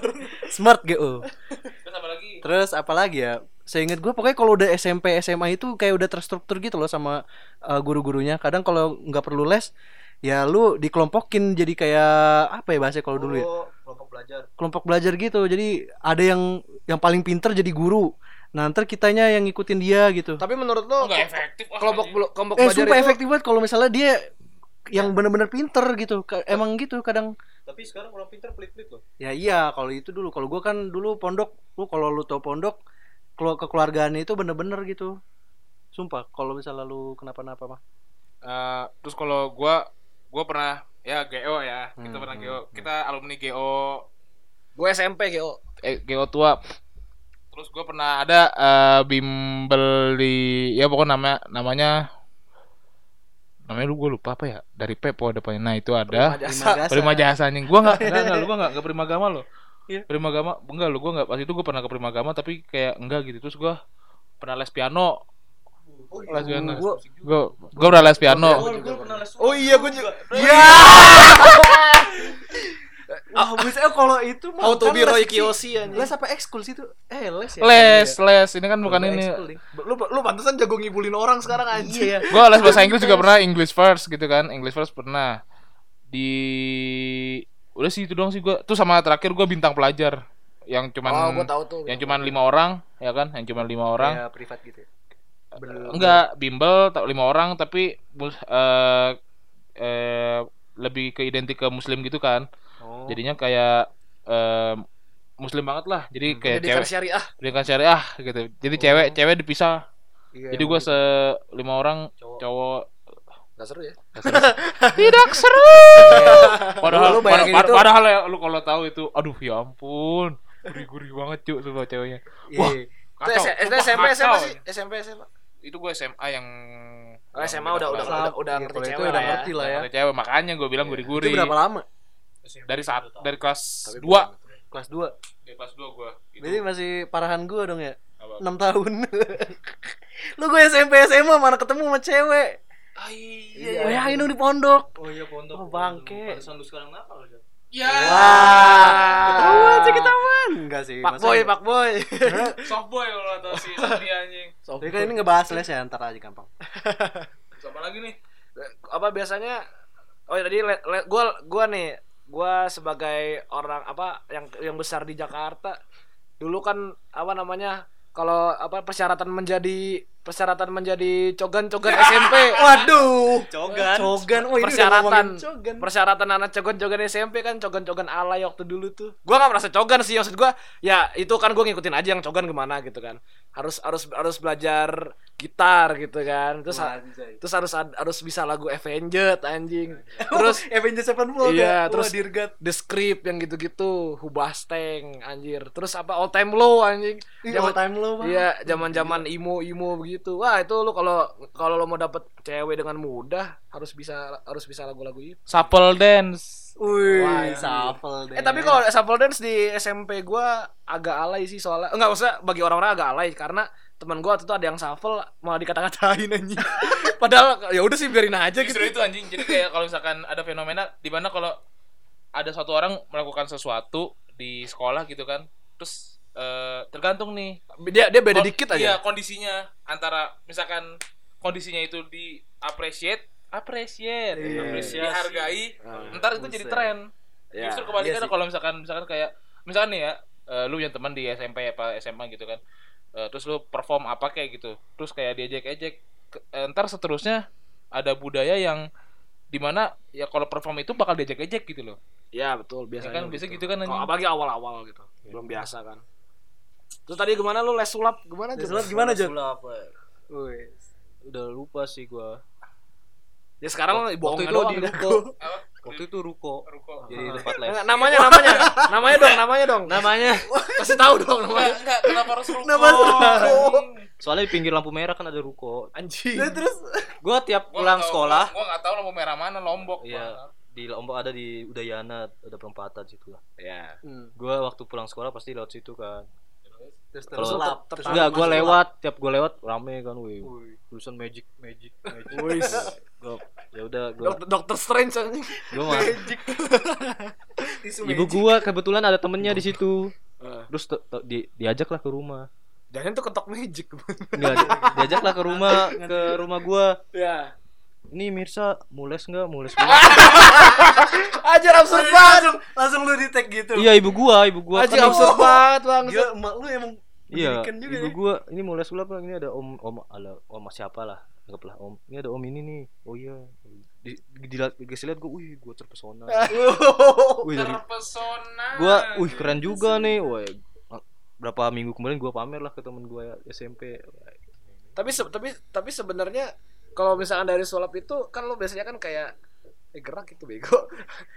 smart GO. Terus apa lagi? Terus apa lagi ya? Seingat gue pokoknya kalau udah SMP SMA itu kayak udah terstruktur gitu loh sama uh, guru-gurunya. Kadang kalau nggak perlu les, ya lu dikelompokin jadi kayak apa ya bahasa kalau dulu ya? Oh, kelompok belajar. Kelompok belajar gitu. Jadi ada yang yang paling pinter jadi guru. Nah, ntar kitanya yang ngikutin dia gitu. Tapi menurut lo Enggak ke- efektif. Kelompok kelompok Eh, belajar sumpah itu efektif banget kalau misalnya dia yang bener-bener pinter gitu. Emang gitu kadang Tapi sekarang orang pintar pelit-pelit loh. Ya iya, kalau itu dulu. Kalau gua kan dulu pondok, lu kalau lu tau pondok, kalau kekeluargaan itu bener-bener gitu. Sumpah, kalau misalnya lu kenapa-napa mah. Eh, terus kalau gua gua pernah ya GO ya. Kita Hmm, pernah hmm, GO. hmm. Kita alumni GO gue SMP GO. eh, GO tua. Terus gua pernah ada eh, bimbel di ya pokoknya namanya namanya namanya lu gue lupa apa ya dari Pepo depannya nah itu ada Prima jasa. Prima anjing gua nggak nggak nggak lu gua nggak nggak prima gama lo Iya. Primagama enggak lu gua enggak pas itu gua pernah ke Primagama tapi kayak enggak gitu terus gua pernah les piano. Les piano. Gua Gua gua pernah les piano. Oh iya gue juga. Iya. Ah, bisa kalau itu mah Auto kan Biro Kiyoshi anjing. Les apa ekskul sih itu? Eh, les ya. Les, les. Ini kan bukan ini. Lu lu pantesan jago ngibulin orang sekarang anjing. Iya. Gua les bahasa Inggris juga pernah, English first gitu kan. English first pernah. Di udah sih itu doang sih gua. Tuh sama terakhir gua bintang pelajar yang cuman Oh, gua tahu tuh. yang cuman lima orang ya kan yang cuman lima orang Ya, privat gitu. ya. Enggak bimbel tak lima orang tapi eh eh, lebih ke identik ke muslim gitu kan Oh. jadinya kayak eh, muslim banget lah jadi kayak Pendidikan cewek syariah. pendidikan syariah gitu jadi cewek cewek dipisah Iya, jadi gua gitu. se lima orang Cowok. cowok Gak seru ya? tidak seru padahal Lu bayangin itu- padahal ya lu kalau tahu itu aduh ya ampun gurih-gurih banget cuy semua ceweknya Iya. Wah, Itu kacau. SMP kacau. sih? SMP SMA. Itu gue SMA yang Oh, SMA udah udah Kelas- udah, udah iya, ngerti cewek udah lah ya. ngerti lah ya. Ada cewek makanya gue bilang Itu gurih-gurih. berapa lama? Dari saat dari kelas Tapi 2. Kelas 2. Dari kelas 2 gue. Berarti masih parahan gua dong ya? Apa? 6 tahun. Lu gue SMP SMA mana ketemu sama cewek? Ah, Iya, bayangin dong di pondok. Oh iya pondok. Oh, bangke. Pantesan lu sekarang nakal aja. Ya. Wah, ketahuan sih ketahuan. Enggak sih. Pak boy, Pak boy. Soft boy kalau atau si Satria anjing. Tapi kan ini ngebahas les ya, ntar aja gampang. Siapa lagi nih? apa biasanya oh ya tadi gua gua nih gua sebagai orang apa yang yang besar di Jakarta dulu kan apa namanya kalau apa persyaratan menjadi persyaratan menjadi cogan-cogan SMP Waduh. Cogan. Cogan. Oh, ini udah persyaratan cogan. persyaratan anak cogan-cogan SMP kan cogan-cogan alay waktu dulu tuh gua nggak merasa cogan sih maksud gua ya itu kan gua ngikutin aja yang cogan gimana gitu kan harus harus harus belajar gitar gitu kan terus ha- terus harus harus bisa lagu Avenged anjing terus Avengers Sevenfold Iya, ya? terus Wah, Dirgat. The Script yang gitu-gitu, Hubasteng anjir. Terus apa All Time Low anjing. Ih, Zaman- all time low. Iya, zaman-zaman imo-imo begitu. Wah, itu lu kalau kalau lo mau dapet cewek dengan mudah harus bisa harus bisa lagu-lagu itu. Supple dance. Wih, Wah, shuffle deh. Eh tapi kalau shuffle dance di SMP gua agak alay sih soalnya. Enggak maksudnya bagi orang-orang agak alay karena teman gua waktu itu ada yang shuffle malah dikata-katain anjing. Padahal ya udah sih biarin aja gitu. Justru itu anjing. Jadi kayak kalau misalkan ada fenomena di mana kalau ada satu orang melakukan sesuatu di sekolah gitu kan. Terus eh, tergantung nih Dia dia beda Kon- dikit Iya, aja. kondisinya antara misalkan kondisinya itu di appreciate, appreciate, Iya. apresiasi, dihargai, Ah, ntar itu jadi tren. Ya. Justru kebalikannya iya sih. kalau misalkan misalkan kayak misalkan nih ya, eh, lu yang teman di SMP apa SMA gitu kan. eh, terus lu perform apa kayak gitu. Terus kayak diejek-ejek ke- eh, ntar seterusnya ada budaya yang di mana ya kalau perform itu bakal diejek-ejek gitu loh. Ya betul biasanya. kan, biasa gitu kan, Kalau apalagi awal-awal gitu. Belum biasa kan. Terus tadi gimana lu les sulap gimana Les sulap gimana, Jod? Sulap. Wih. Udah lupa sih gua. Ya sekarang Waktu bohong itu di ruko. Apa? Waktu itu ruko. Ruko. Jadi tempat les. Nggak, namanya namanya namanya dong namanya dong Namanya. kasih tahu dong Enggak, namanya enggak, kenapa harus ruko? Kenapa harus ruko? Soalnya di pinggir lampu merah kan ada ruko. anjing Nah, terus Gua tiap Gua pulang tahu- sekolah, Gua enggak tahu lampu merah mana Lombok. iya, di Lombok ada di Udayana, ada perempatan situ lah. ya Hmm. Gua waktu pulang sekolah pasti lewat situ kan. Terus terus ter- Terus Enggak, masuk lewat, tiap gua lewat rame kan, wih. Wih. Tulisan magic, magic, magic. Gua ya udah gua dokter dokter strange anjing gua mah. Tisu Ibu magic. gua kebetulan ada temennya di situ. Eh, Terus te- te- di, diajaklah ke rumah. jangan tuh ketok magic Enggak, di- diajaklah ke rumah ke rumah gua. ya Ini Mirsa mules enggak? Mules gua. ajar absurd Langsung, banget langsung, langsung lu di tag gitu. iya, ibu gua, ibu gua ajar kan absurd banget bang Gila, emak lu emang Iya, juga ibu ya. gua ini mulai sulap bang. Ini ada om om ala om siapa lah, anggaplah om. Ini ada om ini nih. Oh iya. Di di dikasih lihat gua, wih, gua terpesona. wih, dari Terpesona. gua, wih keren juga nih. Wah, berapa minggu kemudian gua pamer lah ke temen gua ya, SMP. tapi se- tapi tapi sebenarnya kalau misalkan dari sulap itu kan lo biasanya kan kayak eh gerak gitu bego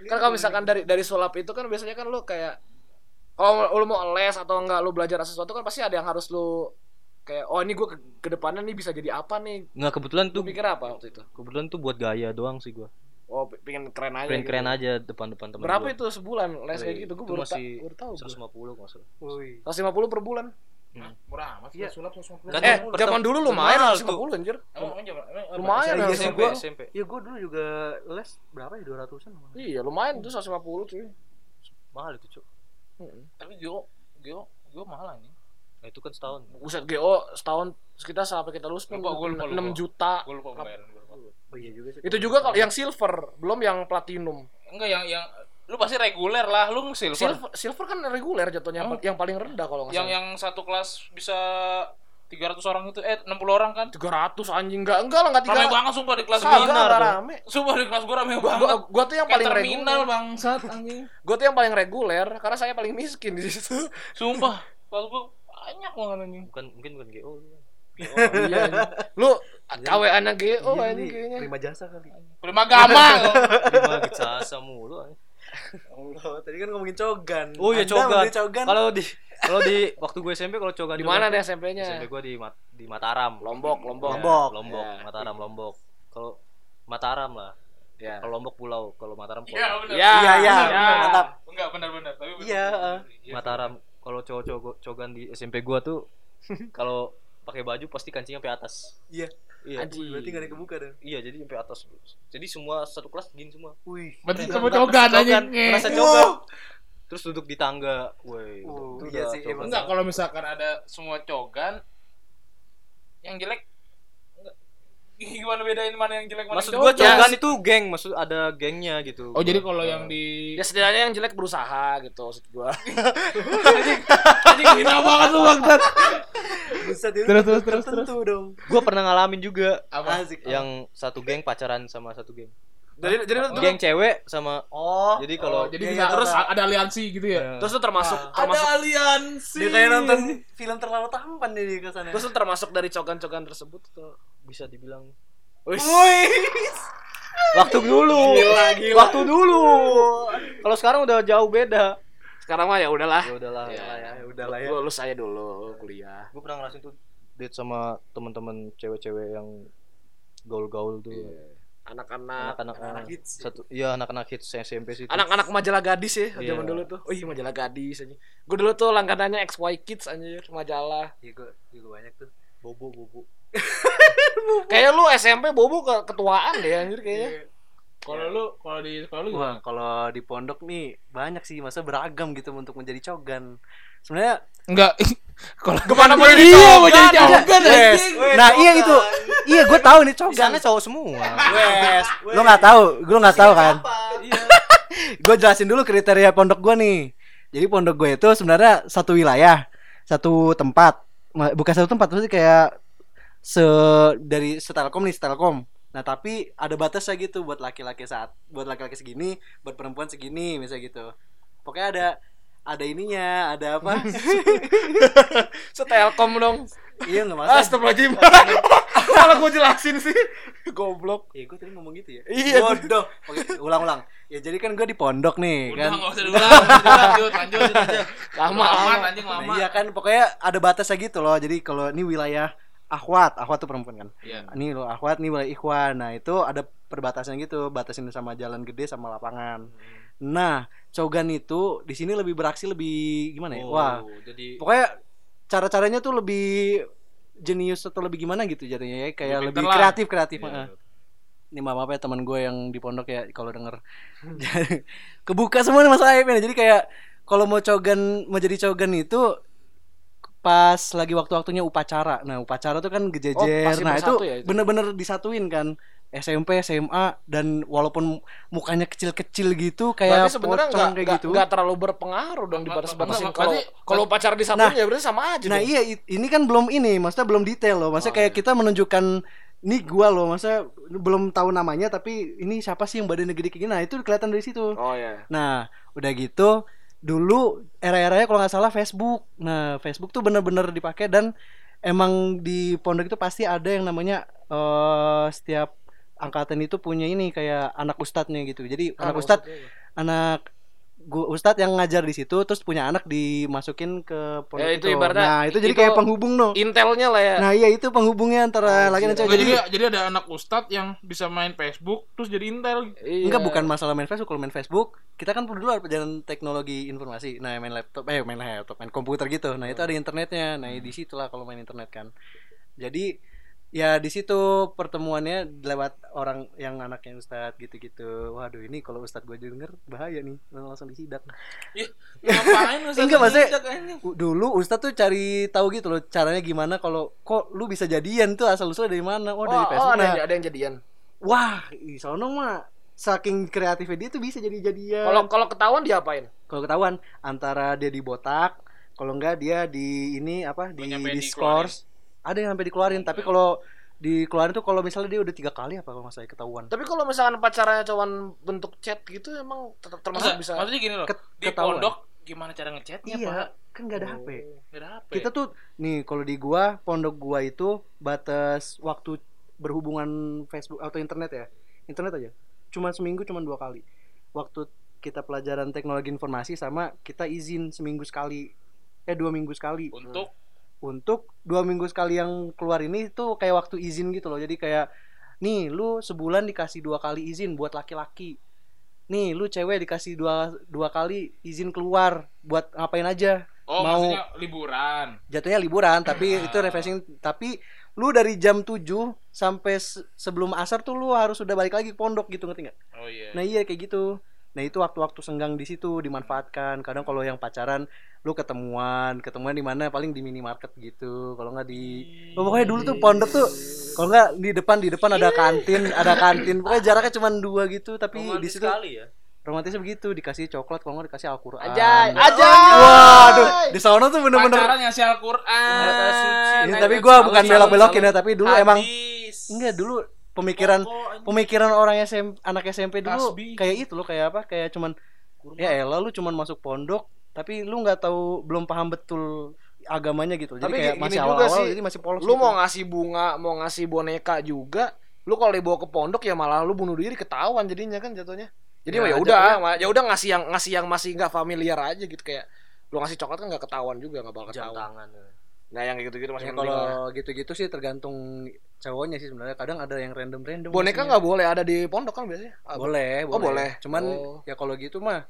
kan kalau misalkan dari dari sulap itu kan biasanya kan lo kayak kalau lo mau les atau enggak lo belajar sesuatu kan pasti ada yang harus lo kayak oh ini gue ke, ke depannya nih bisa jadi apa nih Nggak kebetulan lu tuh pikir apa waktu itu kebetulan tuh buat gaya doang sih gua. Oh, pengen keren aja. keren keren gitu. aja depan-depan teman Berapa gua. itu sebulan les kayak gitu? Gue baru, ta- masih baru tahu. 150 nggak salah Woi. 150 per bulan. Hah, murah amat Iya. sih sulap 150. Kan eh, zaman dulu lumayan mahal 150 anjir. Emang emang zaman- emang- Lumayan Iya, ya, iya, SMP gua. SMP Iya, gue dulu juga les berapa ya? 200-an. Iya, lumayan tuh 150 cuy. mahal itu cuk Mm-mm. Tapi Gio, Gio, Gio mahal anjing. nah, itu kan setahun Buset GO setahun kita sampai kita lulus Lupa, gua lupa, 6 lupa. juta. Gue lupa lupa. Oh iya juga sih. Itu juga kalau yang silver, belum yang platinum. Enggak yang yang lu pasti reguler lah, lu silver. Silver, silver kan reguler jatuhnya Oh. yang paling rendah kalau nggak yang salah. yang satu kelas bisa 300 orang itu eh 60 orang kan. 300 anjing enggak enggak lah enggak Rame 300. banget sumpah di kelas gua. enggak rame. Sumpah di kelas gua rame banget. gua, gua tuh yang Kayak paling terminal reguler. bangsat anjing. Gua tuh yang paling reguler karena saya paling miskin di situ. Sumpah, kelas gua banyak banget anjing. bukan mungkin bukan GO lu kan. Iya. Lu KWA-nya GO Iya, anjing nih, kayaknya. Terima jasa kali. Prima agama. lima jasa mulu anjing. Allah, tadi kan ngomongin cogan. oh iya cogan cogan. kalau di kalau di waktu gue SMP kalau cogan Di mana nih SMP-nya? SMP gue di Mat- di Mataram Lombok, Lombok. Ya, Lombok. Lombok Ya. Mataram Lombok kalau Mataram lah Ya. kalau Lombok pulau kalau Mataram pulau Iya, benar. Ya, Iya, iya, ya. mantap. Enggak benar-benar, tapi benar. Iya, eh. Iya. Mataram kalau cowok-cowok cogan di SMP gua tuh kalau pakai baju pasti kancingnya sampai atas Iya. Iya Anjing. Berarti gak ada yang kebuka dan. iya jadi sampai atas jadi semua satu kelas gini semua Wih. Berarti semua cogan anjing. merasa cogan terus duduk di tangga woi Oh, itu iya sih. Enggak, kalau misalkan ada semua cogan yang jelek. gimana bedain mana yang jelek mana maksud yang gua cogan? cogan itu geng maksud ada gengnya gitu Oh, jadi kalau yang di Ya setidaknya yang jelek berusaha gitu maksud gua. anjing hina banget lu bangsat. Terus, terus, terus, tertentu dong. gua pernah ngalamin juga Apa? Asik. yang satu geng pacaran sama satu geng Jadi jadi lu geng cewek sama Oh. jadi Kalau kalau jadi Iya, bisa terus ada aliansi gitu ya. terus lu termasuk Ah. termasuk aliansi. Dia kayak nonton film terlalu tampan di kesannya. terus lu termasuk dari cogan-cogan tersebut tuh. bisa dibilang Wih. waktu dulu Gila, gila. waktu dulu kalau sekarang udah jauh beda Sekarang mah ya udahlah. ya udahlah Ya, ya, udahlah ya. Lulus aja dulu kuliah. gue pernah ngerasain tuh date sama teman-teman cewek-cewek yang gaul-gaul tuh Anak-anak anak-anak anak eh, hits. satu iya anak-anak hits SMP sih anak-anak majalah gadis ya Iya. zaman dulu tuh. Oh iya majalah gadis aja. Gue dulu tuh langganannya XY Kids anjir majalah. Iya, gua juga banyak tuh. bobo bobo Kayak lu SMP bobo ke ketuaan deh anjir kayaknya. Kalau lu kalau di kalau lu Wah, gimana? kalau di pondok nih banyak sih masa beragam gitu untuk menjadi cogan. Sebenarnya Enggak. Kalau Ke mana mau jadi Iya, mau jadi cogan Wes. anjing. Nah, iya itu. Iya, gue tahu nih di cogan. sana cowok semua Wes, lo nggak tahu, gue nggak tahu kan. iya gue jelasin dulu kriteria pondok gue nih. Jadi pondok gue itu sebenarnya satu wilayah, satu tempat, bukan satu tempat, maksudnya kayak se dari setelkom nih setelkom. Nah tapi ada batasnya gitu buat laki-laki saat, buat laki-laki segini, buat perempuan segini, misalnya gitu. Pokoknya ada ada ininya, ada apa? Setelkom dong. iya nggak masalah. Astagfirullahaladzim. Malah gue jelasin sih. Goblok. Iya gue tadi ngomong gitu ya. Iya. Bodoh. Oke, ulang-ulang. Ya jadi kan gue di pondok nih Udah kan. enggak usah diulang. Lanjut, lanjut, lanjut. Lama, lama lama. Nah, iya kan pokoknya ada batasnya gitu loh. Jadi kalau ini wilayah akhwat, akhwat tuh perempuan kan. Iya. Ini loh akhwat, ini wilayah ikhwan. Nah, itu ada perbatasan gitu, batasin sama jalan gede sama lapangan. Nah, cogan itu di sini lebih beraksi lebih gimana ya? Wah, Oh, jadi pokoknya cara-caranya tuh lebih jenius atau lebih gimana gitu jadinya ya? Kayak Lebih lebih kreatif kreatif heeh. ini maaf maaf ya teman gue yang di pondok ya kalau denger. Kebuka semua nih mas aibnya jadi kayak kalau mau cogan mau jadi cogan itu pas lagi waktu-waktunya upacara. Nah upacara tuh kan Oh, gejejer. pasti nah itu ya itu? bener-bener disatuin kan SMP SMA dan walaupun mukanya kecil-kecil gitu kayak Berarti sebenarnya nggak kayak nggak gitu nggak terlalu berpengaruh dong Enggak, dibatas-batasin enggak, kalau kalau pacar di Nah, ya berarti sama aja Nah dong. iya ini kan belum ini, maksudnya belum detail loh. Maksudnya Oh, kayak iya. kita menunjukkan ini gua loh, maksudnya belum tahu namanya tapi ini siapa sih yang badannya gede kayak gini. Nah, itu kelihatan dari situ. Oh ya. Nah, udah gitu dulu era-eranya kalau nggak salah Facebook. Nah, Facebook tuh bener-bener dipakai dan emang di pondok itu pasti ada yang namanya eh setiap angkatan itu punya ini kayak anak ustadznya gitu. Jadi anak ustadz anak gua ustadz yang ngajar di situ terus punya anak dimasukin ke pondok Ya, itu ibaratnya nah itu jadi itu- kayak penghubung no Intelnya lah ya. nah iya itu penghubungnya antara laki dan cewek jadi jadi ada anak ustadz yang bisa main Facebook terus jadi intel. Iya. Enggak bukan masalah main Facebook, kalau main Facebook kita kan dulu ada pelajaran teknologi informasi. Nah, main laptop eh main laptop, main komputer gitu. Nah, itu ada internetnya. Nah, di situ lah kalau main internet kan. Jadi ya di situ pertemuannya lewat orang yang anaknya ustadz gitu-gitu. Waduh, ini kalau ustadz gue denger bahaya nih, langsung disidak. Ih, ngapain ustadz? Enggak, maksudnya- Dulu ustadz tuh cari tahu gitu loh caranya gimana kalau kok lu bisa jadian tuh asal usulnya dari mana? Oh, Oh, dari oh, Facebook. ada, Nah, yang- ada yang jadian. Wah, ih, sono mah saking kreatifnya dia tuh bisa jadi jadian. Kalau kalau ketahuan diapain? kalau ketahuan antara dia dibotak kalau enggak dia di ini apa di nyampe di scores ada yang sampai dikeluarin tapi kalau dikeluarin tuh kalau misalnya dia udah tiga kali apa kalau nggak salah ketahuan Tapi kalau misalkan pacarnya cuman bentuk chat gitu emang ter- termasuk Enggak, bisa. maksudnya gini loh. Ket- di ketahuan. pondok gimana cara ngechatnya, iya Pak? kan nggak ada HP Nggak ada HP. kita tuh nih kalau di gua pondok gua itu batas waktu berhubungan Facebook atau internet ya internet aja cuma seminggu cuma dua kali waktu kita pelajaran teknologi informasi sama kita izin seminggu sekali eh dua minggu sekali untuk untuk dua minggu sekali yang keluar ini tuh kayak waktu izin gitu loh. Jadi kayak nih lu sebulan dikasih dua kali izin buat laki-laki. Nih lu cewek dikasih dua dua kali izin keluar buat ngapain aja? Oh mau- maksudnya liburan. jatuhnya liburan tapi itu refreshing. Tapi lu dari jam 7 sampai se- sebelum asar tuh lu harus udah balik lagi ke pondok gitu ngerti nggak? Oh iya. nah iya kayak gitu. Nah itu waktu-waktu senggang di situ dimanfaatkan. Kadang kalau yang pacaran lu ketemuan ketemuan di mana paling di minimarket gitu kalau nggak di Oh, pokoknya dulu tuh pondok tuh kalau nggak di depan di depan ada kantin ada kantin pokoknya jaraknya cuma dua gitu tapi di situ sekali ya. romantisnya begitu dikasih coklat kalau nggak dikasih Al-Quran Ajay, Wah, ajay. waduh di sana tuh bener-bener Pacaran ngasih Al-Qur'an. Ini Naik tapi salon, bukan belok-belokin ya tapi dulu emang Hadis. enggak dulu pemikiran Pokok, anjing. pemikiran orang SMP anak SMP dulu Tasbih. kayak itu loh kayak apa kayak cuman ya elah lu cuman masuk pondok tapi lu nggak tahu belum paham betul agamanya gitu jadi Tapi kayak masih awal-awal sih, jadi masih polos Lu gitu. mau ngasih bunga, mau ngasih boneka juga, lu kalau dibawa ke pondok ya malah lu bunuh diri ketahuan jadinya kan jatuhnya. Jadi Ya, ya udah, ma- ya udah ngasih yang ngasih yang masih nggak familiar aja gitu kayak lu ngasih coklat kan nggak ketahuan juga nggak bakal ketahuan. tangan. ya. Nah yang gitu-gitu masih Ya, kalau gitu-gitu sih tergantung cowoknya sih sebenarnya kadang ada yang random-random Boneka nggak boleh ada di pondok kan biasanya? Ah, boleh Oh, boleh. cuman Oh. ya kalau gitu mah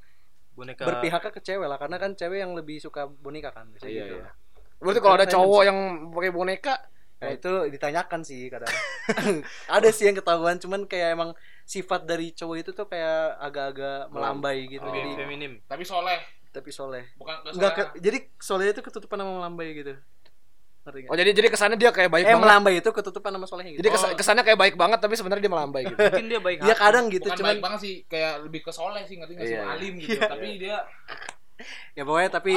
Boneka berpihaknya ke cewek lah karena kan cewek yang lebih suka boneka kan biasanya Iya, gitu iya. Berarti kalau ada cowok sih. yang pakai boneka, Nah itu ditanyakan sih kadang. ada sih yang ketahuan, cuman kayak emang sifat dari cowok itu tuh kayak agak-agak melambai gitu. Oh. Jadi feminim. Tapi soleh, tapi soleh. bukan Enggak soleh. ke- jadi soleh itu ketutupan sama melambai gitu. Oh jadi jadi kesannya dia kayak baik eh banget. melambai itu ketutupan sama solehnya gitu. Jadi kesa- Oh. kesannya kayak baik banget tapi sebenarnya dia melambai gitu. Mungkin dia baik Iya hati. kadang gitu, bukan cuman baik banget sih, kayak lebih ke soleh sih ngerti nggak sih Iya, iya. alim gitu. Tapi dia ya pokoknya tapi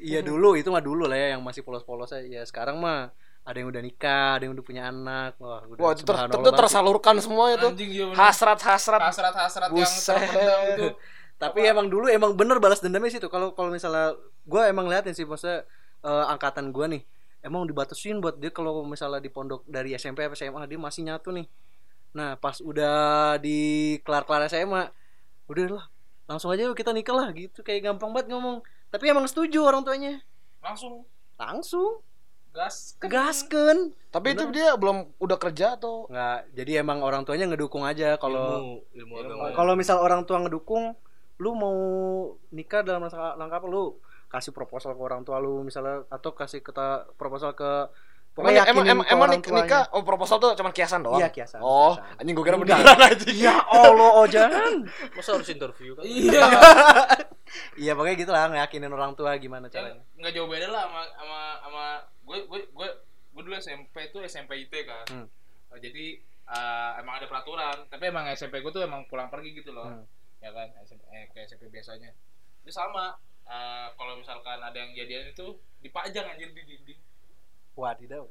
iya dulu itu mah dulu lah ya yang masih polos-polos aja. Ya sekarang mah ada yang udah nikah, ada yang udah punya anak. Wah, udah Wah, itu, ter- itu tersalurkan semua itu. iya. Hasrat-hasrat. hasrat-hasrat yang Buset. terpendam itu. tapi emang dulu emang bener balas dendamnya sih tuh kalau kalau misalnya gue emang liatin sih maksudnya eh, angkatan gue nih emang dibatasin buat dia kalau misalnya di pondok dari SMP apa SMA dia masih nyatu nih. Nah pas udah di kelar kelar SMA udah lah langsung aja yuk kita nikah lah gitu. Kayak gampang banget ngomong. Tapi emang setuju orang tuanya. Langsung. Langsung. Gas gasken Tapi itu dia belum udah kerja atau? Nggak jadi emang orang tuanya ngedukung aja kalau ilmu, ilmu agama. kalau misal orang tua ngedukung lu mau nikah dalam rangka, rangka apa? Lu kasih proposal ke orang tua lu misalnya atau kasih kita proposal ke Emang, pokoknya emang, yakinin emang, emang orang nik- nikah oh proposal tuh cuma kiasan doang. Iya, kiasan, Oh, kiasan. anjing gue kira Enggak. beneran anjing. ya Allah oh jangan Masa harus interview kan? iya iya pokoknya gitu lah ngeyakinin orang tua gimana yang caranya nggak jauh beda lah sama sama sama gue gue gue gue dulu SMP itu SMP IT kan Hmm. Oh, jadi eh, emang ada peraturan tapi emang SMP gue tuh emang pulang pergi gitu loh Hmm. ya kan SMP, eh, kayak SMP biasanya itu sama eh, kalau misalkan ada yang jadian itu dipajang anjir di dinding. Wadidaw.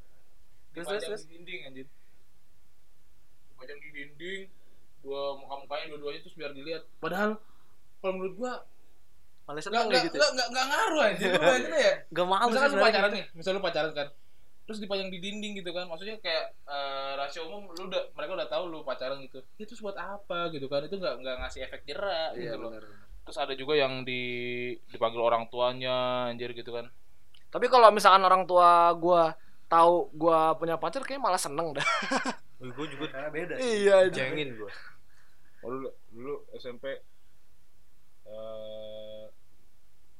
Terus terus dipajang terus? di dinding anjir dipajang di dinding dua muka-mukanya dua-duanya terus biar dilihat. Padahal kalau menurut gua nggak kayak gitu nggak nggak nggak ngaruh anjir lu bayangin ya. Gak mau misalkan lu pacaran gitu. nih misal lu pacaran kan terus dipajang di dinding gitu kan maksudnya kayak eh, rasio umum lu udah mereka udah tahu lu pacaran gitu. Itu buat apa gitu kan? Itu nggak nggak ngasih efek jerak Iya gitu loh. benar. Terus ada juga yang di dipanggil orang tuanya anjir gitu kan Tapi kalau misalkan orang tua gua tahu gua punya pacar kayak malah seneng dah. Gue juga Karena beda sih. iya jengin gue. Oh, dulu dulu SMP eh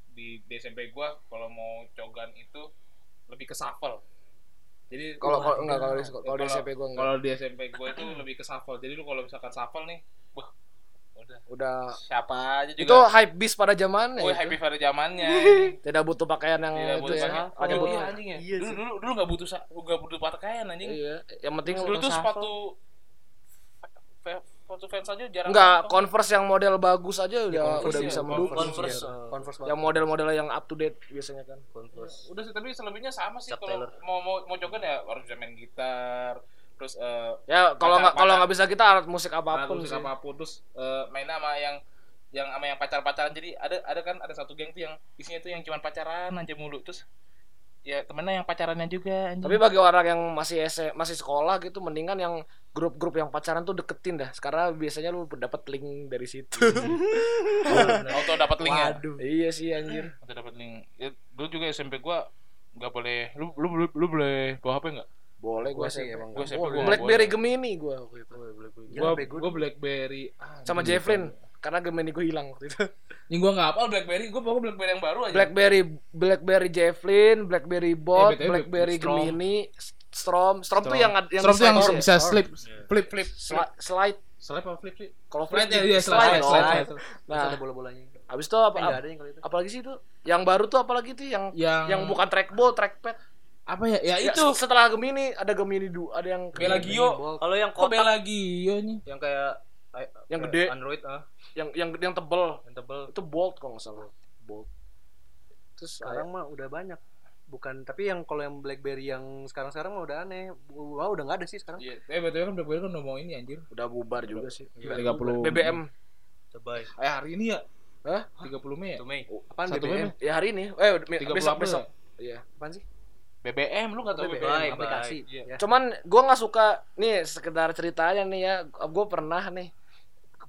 di, di SMP gua kalau mau cogan itu lebih ke shuffle jadi Kalau kalau enggak kalau di kalau di kalau- SMP gua enggak. kalau di SMP gua itu lebih ke shuffle jadi lu kalau misalkan shuffle nih wah udah Udah siapa aja itu juga hype beast pada zamannya. Itu. happy pada zamannya Tidak butuh pakaian yang Tidak itu butuh ya. pakaian. Ada Oh, butuh. iya, anjing ya. Iya dulu dulu dulu nggak butuh nggak butuh pakaian anjing. Iya, yang penting dulu tuh sepatu sepatu fans aja jarang. enggak. Converse yang model bagus aja udah Converse udah ya, bisa Converse. mendukung. Converse. sih. uh, Converse. Yang model-model yang up to date biasanya kan. Converse. Udah sih tapi selebihnya sama sih kalau mau mau mau joget ya harus bisa main gitar. Terus eh Ya kalau nggak Pacar- kalau pacar. nggak bisa kita alat musik alat apa pun musik sih. apa pun terus eh, main sama yang yang sama yang pacar-pacaran jadi ada ada kan ada satu geng tuh yang isinya tuh yang cuma pacaran aja mulu terus ya temennya yang pacarannya juga anjing. Tapi bagi orang yang masih S- masih sekolah gitu mendingan yang grup-grup yang pacaran tuh deketin dah. Sekarang biasanya lu dapat link dari situ. auto dapat link ya iya sih anjir. Atau dapat link. Ya, dulu juga SMP gua nggak boleh lu lu lu, lu boleh bawa HP nggak? Boleh Gua gua sih sih. emang Boleh. gua Blackberry boleh. Gemini gua waktu itu. Bego. gua BlackBerry ah, Sama lupa. Javelin karena Gemini gua hilang waktu itu. Ini gua nggak hafal BlackBerry, gua bawa BlackBerry yang baru aja. Blackberry Blackberry Javelin, Blackberry Bot, Eh, Blackberry Strom. Gemini, Strom. Strom tuh yang yang Strom tuh yang slide- bisa slip, flip, flip, slip. Sli- slide. Slide apa flip sih? Kalau flip Slide ya, iya, slide, slide, slide, slide. Nah, ada bola-bolanya. habis itu apa? Eh, itu. apalagi sih itu? Yang baru tuh apalagi tuh yang Yang yang bukan trackball, trackpad. Apa ya? Ya Ya, itu. setelah Gemini ada Gemini du, ada yang Belagio. Kalau yang kotak Belagio nih? yang kayak Yang kayak gede. Android ah, yang yang yang tebel. yang tebel. Itu Bolt kok nggak salah. Bolt. Terus Sekarang mah udah banyak. Bukan, tapi yang kalau yang BlackBerry yang sekarang-sekarang mah udah aneh. Wah, udah nggak ada sih sekarang. Iya, eh betul kan BlackBerry kan udah mau ini anjir. udah bubar juga sih. Iya, 30 BBM. Coba. Eh hari ini ya? Hah? 30 Mei ya? Itu Mei. Apaan Satu BBM? Ya hari ini. Eh 30 besok April besok. ya? Iya. Apaan sih? BBM lu gak tau BBM, BBM? Aplikasi. Iya. Ya. Cuman gue nggak suka nih sekedar ceritanya nih ya. Gue pernah nih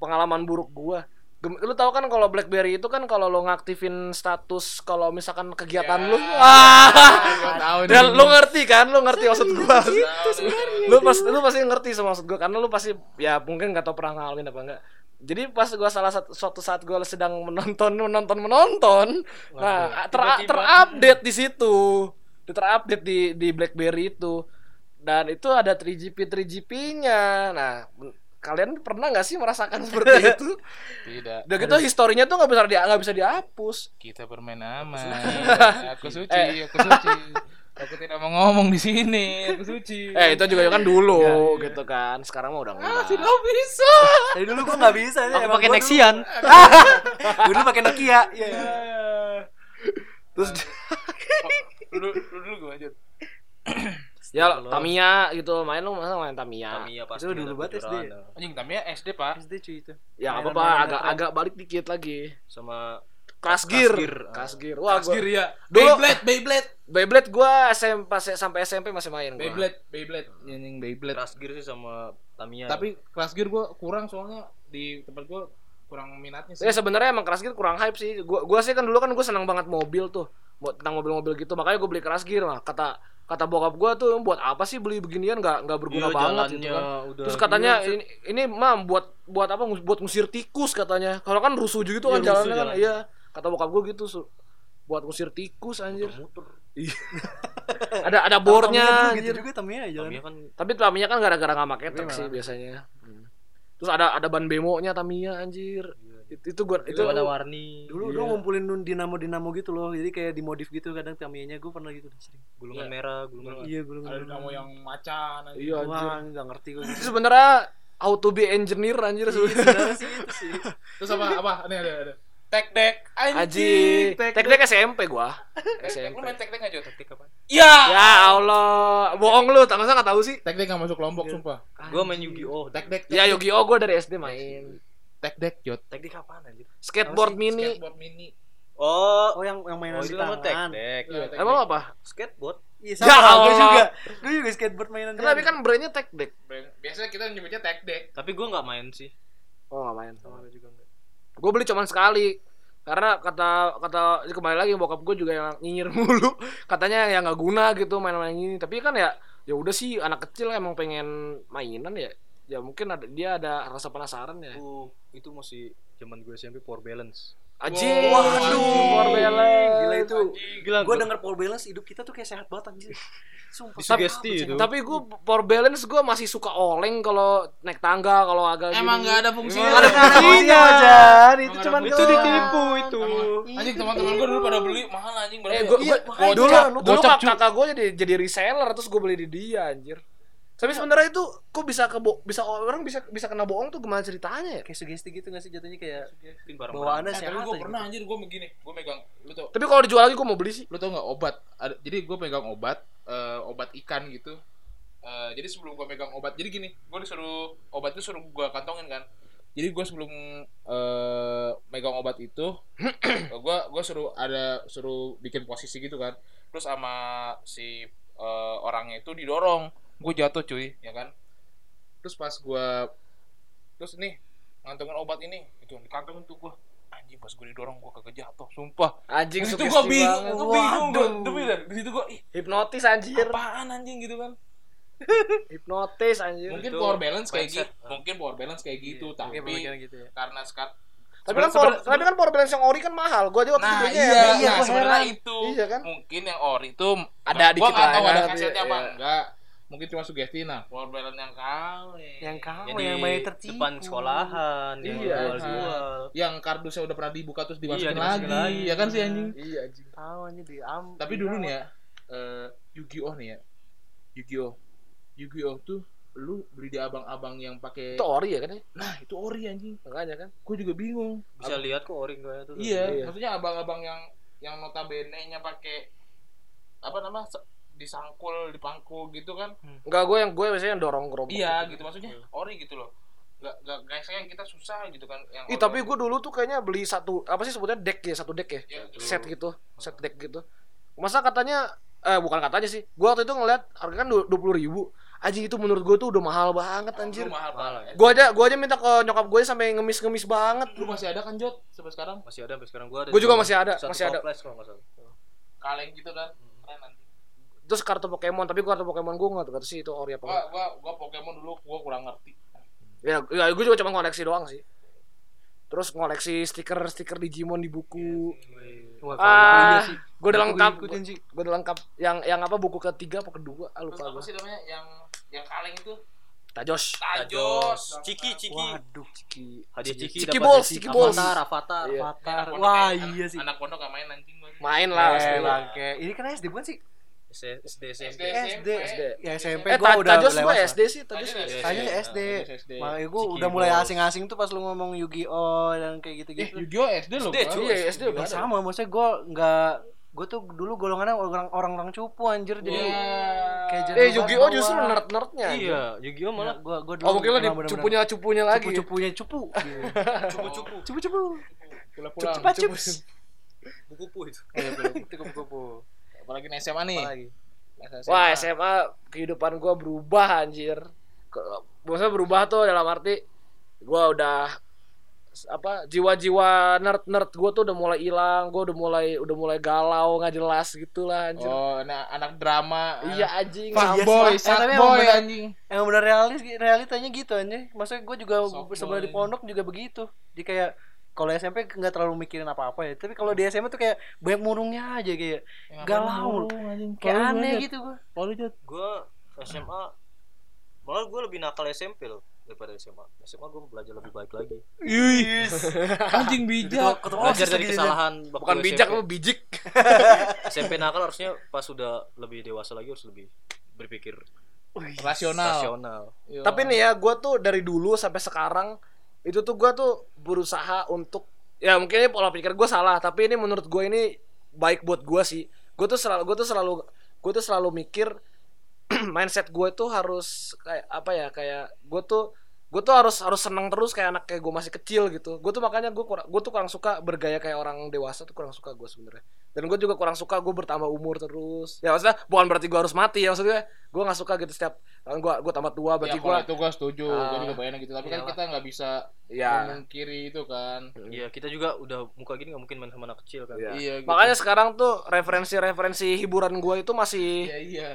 pengalaman buruk gue. Lu tahu kan kalau BlackBerry itu kan kalau lo ngaktifin status kalau misalkan kegiatan Ya. lu, ah, tahu dan lu ngerti kan, lu ngerti maksud gua. Tahu lu pasti lu pasti ngerti sama maksud gua karena lu pasti ya mungkin nggak tau pernah ngalamin apa enggak. Jadi pas gua salah satu suatu saat gua sedang menonton menonton menonton, nah ter terupdate di situ, terupdate di di BlackBerry itu dan itu ada 3GP 3GP-nya. Nah, kalian pernah nggak sih merasakan seperti itu? Tidak. Udah gitu historinya tuh nggak bisa di nggak bisa dihapus. Kita bermain aman. Aku suci, Eh. aku suci. Aku tidak mau ngomong di sini. Aku suci. Eh itu juga kan dulu Iya, iya. gitu kan. Sekarang mah udah enggak. Ah, tidak bisa. Dari dulu gua nggak bisa. Aku emang pakai Nexian. dulu- Gua dulu pakai Nokia. Iya. Terus Dulu dulu dulu gua aja. ya Tamiya gitu main lu masa main Tamiya. Tamiya pasti. Itu dulu banget SD. Anjing tamnya SD, Pak. SD cuy itu. Ya apa apa Mainan-mainan agak agak balik dikit lagi. Sama Kelas Kelas gear. gear. Kelas gear. Wah Kasgir ya. Dulu- Beyblade, Beyblade. Beyblade gua SMP pas sampai SMP masih main gua. Beyblade, Beyblade. Anjing Beyblade. Kelas gear sih sama Tamiya. Tapi kelas gear gua kurang soalnya di tempat gua kurang minatnya sih. Ya sebenarnya emang keras gear kurang hype sih. Gua gua sih kan dulu kan gua senang banget mobil tuh. Buat tentang mobil-mobil gitu. Makanya gua beli keras gear lah. Kata kata bokap gua tuh buat apa sih beli beginian nggak nggak berguna Iya, banget gitu kan. udah Terus katanya Iya, ini ini mah buat buat apa buat ngusir tikus katanya. Kalau kan rusuh gitu kan Iya, rusuh jalannya kan. jalannya. Iya. Kata bokap gua gitu su- buat ngusir tikus anjir. Iya. ada ada bornya gitu juga Tamiya jalan. Tamiya kan Tapi Tamiya kan gara-gara nggak pakai truk sih biasanya. Terus ada ada ban bemonya Tamiya anjir. Itu, itu gua itu itu ada warni. Dulu Iya. dulu ngumpulin nun- dinamo-dinamo gitu loh. Jadi kayak dimodif gitu kadang Tamiya-nya gue pernah gitu sering. Gulungan Iya. merah, gulungan Iya, gue ada kamu yang macan. Iya anjir. Wah, enggak ngerti gue. Itu sebenarnya how to be engineer anjir sebenarnya. Sebenarnya sih itu sih. Terus apa apa? Ini ada ada. Tek dek Aji, teknik SMP gua. Lu SMP. main tek dek aja tuh. Taktik apa? Ya. Ya Allah, bohong lu, tak masa nggak tahu sih. Tek dek enggak masuk kelompok sumpah. Gua main Yu-Gi-Oh. Tek dek. Ya Yu-Gi-Oh gua dari SD main. tek dek jot. Taktik apaan anjir? Skateboard mini. Skateboard mini. Oh, Oh, yang yang mainan oh di tangan. Iya, tek Emang dek. apa? Skateboard. Iya, Ya sama. Gue Allah. juga. Gue juga skateboard mainan. Kan tapi kan brandnya Tech Deck. Biasanya kita nyebutnya tek dek. Tapi gua nggak main sih. Oh nggak main. Sama gue juga enggak. Gue beli cuman sekali. karena kata kata kembali lagi bokap gue juga yang nyinyir mulu katanya ya nggak guna gitu main-main ini tapi kan ya ya udah sih anak kecil emang pengen mainan ya ya mungkin ada dia ada rasa penasaran ya Oh, itu masih zaman gue SMP power balance. Anjing, Waduh. power balance. Gila itu. Gila, Gue denger power balance hidup kita tuh kayak sehat banget anjir. Sumpah. Disugesti Apa, itu. Tapi gue power balance gue masih suka oleng kalau naik tangga kalau agak Emang gini. nggak ada fungsinya. Nggak ada Fungsinya Jan, itu ada Itu ditipu itu. Anjing teman-teman gue dulu pada beli mahal anjing berapa Eh, gue dulu dulu kakak gue jadi jadi reseller terus gue beli di dia anjir. Tapi sebenarnya itu kok bisa ke bisa orang bisa bisa kena bohong tuh gimana ceritanya ya? kayak sugesti gitu gak sih jatuhnya kayak bawaannya Eh, sehat. tapi gue aja. pernah anjir gue begini, gue megang, lu tau, Tapi kalau dijual lagi gue mau beli sih. lu tau nggak obat? Ada, jadi gue pegang obat, eh, obat ikan gitu. Eh, jadi sebelum gue megang obat, jadi gini, gue disuruh obat itu suruh gue kantongin kan. Jadi gue sebelum eh, megang obat itu, gue gue suruh ada suruh bikin posisi gitu kan. Terus sama si eh, orangnya itu didorong, gue jatuh cuy, ya kan. Terus pas gue, terus nih ngantongin obat ini, itu dikantongin tuh gue anjing pas gue didorong gue kagak jatuh sumpah Anjing di sugesti gue bingung gue bingung gue demi dah di situ gue Hipnotis anjir. apaan anjing gitu kan Hipnotis anjir. mungkin Itu power balance kayak gitu mungkin power balance kayak gitu Oke, tapi pemikiran gitu ya. karena sekarang Tapi kan power, tapi kan power balance yang ori kan mahal. Gua aja waktu nah itu belinya iya, yang- iya, nah sebenarnya itu Iya kan? mungkin yang ori itu Ada gua dikit nggak lah, tahu ya ada kasetnya apa Iya. enggak mungkin cuma sugesti nah balance yang KW Yang kau Jadi yang banyak tertipu. depan sekolahan, yang Iya, jual-jual. yang kardusnya udah pernah dibuka terus dimasukin Iya, dimasukin lagi. lagi. ya kan sih anjing Iya anjing. Tahu aja di am. tapi dulu nih ya eh Yu-Gi-Oh nih ya Yu-Gi-Oh Yu-Gi-Oh tuh lu beli di abang-abang yang pakai Itu ori ya kan ya? nah itu ori anjing Makanya kan. gue juga bingung Bisa lihat kok oring gue itu. iya, Iya. maksudnya abang-abang yang yang notabene nya pakai apa nama disangkul dipangku gitu kan. Enggak gue yang gue biasanya yang dorong gerobak. iya gitu. Maksudnya ori gitu loh. Nggak nggak guys yang kita susah gitu kan yang Ih tapi gue dulu tuh kayaknya beli satu apa sih sebutnya deck ya satu deck ya? Ya, set gitu set deck gitu. Masa katanya eh bukan katanya sih. Gue waktu itu ngeliat harga kan dua puluh ribu. Anjing itu menurut gue tuh udah mahal banget Lu anjir. mahal banget. Gue aja gue aja minta ke nyokap gue sampai ngemis ngemis banget. Lu masih ada kan Jot? Sampai sekarang? Masih ada sampai sekarang gua ada. Gua juga masih ada, satu masih ada. toples kalau nggak salah. kaleng gitu kan. Keren nanti terus kartu Pokemon tapi kartu Pokemon gue nggak tahu sih itu ori apa gua gua gua Pokemon dulu gua kurang ngerti ya, ya gue juga cuma koleksi doang sih terus ngoleksi stiker stiker Digimon di buku Wah, kalau ah iya sih. gue udah lengkap ikutin sih. gue udah lengkap yang yang apa buku ketiga apa kedua ah, terus lupa apa gue sih namanya yang yang kaleng itu Tajos tajos Ciki, ciki. Waduh. Ciki Hadiah ciki. Ciki dapat balls, ciki balls. Avatar, avatar. Iya. Avatar. Wah, iya sih. anak pondok gak main anjing gua. main lah Eh, pasti. bangke. Ini kan SD bukan sih? SD, SD, SD, SMP. SD. SD. Ya SMP eh gua ta- udah Tajos gue. SD sih Tajos Tajos Iya, iya, SD. Makanya gue Ciki udah mulai asing-asing tuh pas lu ngomong Yu-Gi-Oh dan kayak Eh, gitu-gitu. Yu-Gi-Oh SD loh. SD, cuy. iya SD udah Ya sama, maksudnya gue nggak gue tuh dulu golongannya orang orang-orang cupu anjir jadi Wah. kayak jadi eh Yu-Gi-Oh bawah. justru nerd nerdnya Iya, Yu-Gi-Oh malah malah gue gue oh mungkin lo di cupunya cupunya lagi cupu-cupunya cupu gitu. cupu-cupu. cupu-cupu Pulang-pulang. cepat cups Buku-buku itu. itu kupu-kupu Apalagi nih SMA nih. apa lagi wah SMA kehidupan gue berubah anjir. Maksudnya berubah tuh dalam arti gue udah apa jiwa-jiwa nerd nerd gue tuh udah mulai hilang gue udah mulai udah mulai galau nggak jelas gitu lah anjir. Oh, anak, anak drama. iya anjing. Iya Fuckboy, sih. Eh, tapi sad emang boy bener- anjing. emang bener realis realitanya gitu anjir. Maksudnya gue juga sebenarnya di pondok juga begitu. Jadi kayak kalau SMP nggak terlalu mikirin apa-apa ya tapi kalau di SMA tuh kayak banyak murungnya aja kayak Ya, galau kayak aneh aja. gitu gue Kalau. Gua SMA malah gue lebih nakal SMP loh daripada SMA. SMA gue belajar lebih baik lagi. Ih, anjing bijak. Belajar dari kesalahan bukan SMP. bijak lu bijik SMP nakal harusnya pas sudah lebih dewasa lagi harus lebih berpikir Rasional. rasional. Iya. tapi nih ya gue tuh dari dulu sampai sekarang itu tuh gue tuh berusaha untuk ya mungkin ini pola pikir gue salah tapi ini menurut gue ini baik buat gue sih. Gue tuh selalu gue tuh selalu gue tuh selalu mikir mindset gue tuh harus kayak apa ya kayak gue tuh gue tuh harus harus seneng terus kayak anak kayak gue masih kecil gitu. Gue tuh makanya gue kurang gue tuh kurang suka bergaya kayak orang dewasa tuh kurang suka gue sebenarnya dan gue juga kurang suka gue bertambah umur terus ya maksudnya bukan berarti gue harus mati ya maksudnya gue nggak suka gitu setiap tahun gue gue tambah tua Ya, berarti kalau gue itu gue setuju, Ah, gue juga bayangin gitu. Tapi kan iyalah. kita nggak bisa ya memungkiri itu kan. Iya, kita juga udah muka gini nggak mungkin main sama anak kecil kan. Iya. Iya. Gitu. makanya sekarang tuh referensi-referensi hiburan gue itu masih Iya iya.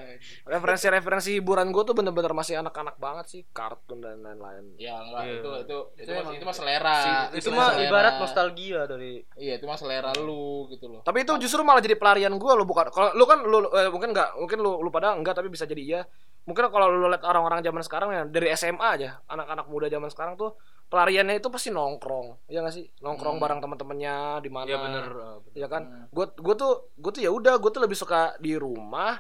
referensi-referensi hiburan gue tuh bener-bener masih anak-anak banget sih kartun dan lain-lain Ya enggak Iya. itu itu itu, Itu mas, itu mah selera. Itu selera. mah ibarat nostalgia dari Iya, itu mah selera lu gitu loh. tapi itu justru malah jadi pelarian gue lo bukan kalau lu kan lu eh, mungkin nggak mungkin lu lu pada enggak tapi bisa jadi iya mungkin kalau lu lihat orang-orang zaman sekarang ya dari SMA aja anak-anak muda zaman sekarang tuh pelariannya itu pasti nongkrong ya nggak sih nongkrong Hmm. bareng teman-temannya di mana Iya bener. uh, bener. ya kan Hmm. gue gue tuh gue tuh ya udah gue tuh lebih suka di rumah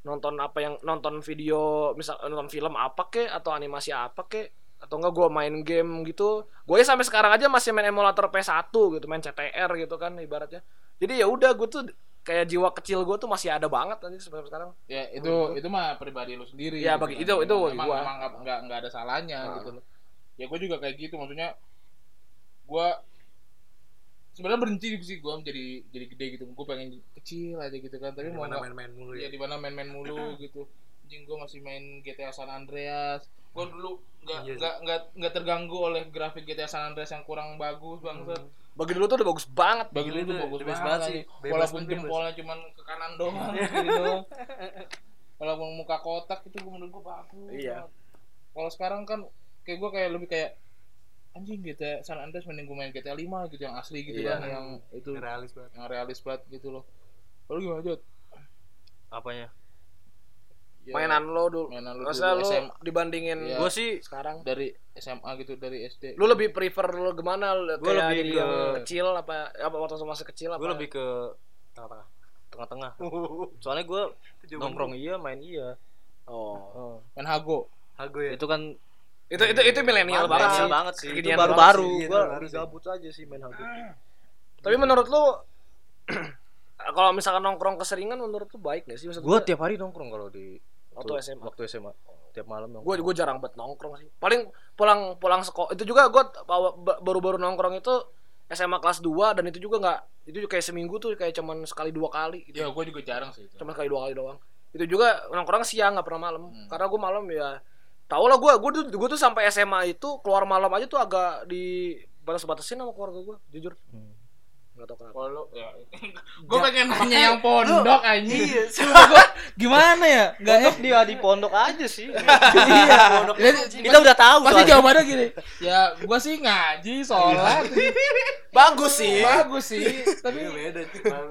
nonton apa yang nonton video misal nonton film apa kek atau animasi apa kek atau enggak gue main game gitu gue ya sampai sekarang aja masih main emulator PS1 gitu main CTR gitu kan ibaratnya jadi ya udah gue tuh kayak jiwa kecil gue tuh masih ada banget nanti sampai sekarang Ya itu itu mah pribadi lu sendiri. Iya, gitu bagi- kan. itu- itu emang, gua. emang nggak nggak nggak ada salahnya Ah. gitu loh. Ya gue juga kayak gitu maksudnya gua sebenarnya berhenti sih gua menjadi jadi gede gitu. Gue pengen kecil aja gitu kan. Tapi mau main-main mulu ya di mana main-main mulu gitu. Anjing gue masih main GTA San Andreas. Gue dulu nggak Iya nggak nggak nggak terganggu oleh grafik GTA San Andreas yang kurang bagus bangsat. bagi dulu tuh udah bagus banget Bagi lu Gila, tuh itu bagus banget, banget sih. Bebas Walaupun bebas. jempolnya cuman ke kanan doang doang. Walaupun muka kotak itu gue menurut gue bagus. Iya. Kalau sekarang kan kayak gue kayak lebih kayak anjing GTA San Andreas mending gue main GTA 5 gitu yang asli gitu Iya. kan yang itu realis banget yang realis banget gitu loh. Lalu gimana Jod? Apanya? Ya, mainan lo dulu mainan lu maksudnya dulu lo SMA dibandingin Iya. Gue sih sekarang dari SMA gitu dari SD. lu lebih prefer lu gimana kayak lebih ke- yang kecil apa apa waktu masih kecil apa gue lebih ke tengah-tengah. Tengah-tengah. Soalnya gue nongkrong iya, main iya. oh Oh. main Hago. Hago ya Itu kan itu itu itu milenial banget sih banget sih. Itu baru-baru. sih. Iya, Gue gabut aja sih main HP. tapi menurut lu kalau misalkan nongkrong keseringan menurut lu baik gak sih maksud Gue tiap hari nongkrong kalau di Waktu SMA. Waktu SMA. Tiap malam gue gue jarang banget nongkrong sih paling pulang pulang sekolah itu juga gue baru-baru nongkrong itu SMA kelas 2 dan itu juga nggak itu juga kayak seminggu tuh kayak cuman sekali dua kali gitu Ya gue juga jarang sih itu. cuma sekali dua kali doang itu juga nongkrong siang nggak pernah malam Hmm. karena gue malam ya tau lah gue gue tuh gue tuh sampai SMA itu keluar malam aja tuh agak di batas-batasin sama keluarga gue jujur Hmm. Nggak tahu kenapa Kalau ya, gue pengen nanya yang pondok anjing. iya Gua gimana ya? Enggak Pondok dia di pondok aja sih. iya. Kita udah tahu Pasti jawabannya gini. Ya, gua sih ngaji, sholat. bagus sih Bagus sih, tapi Iya beda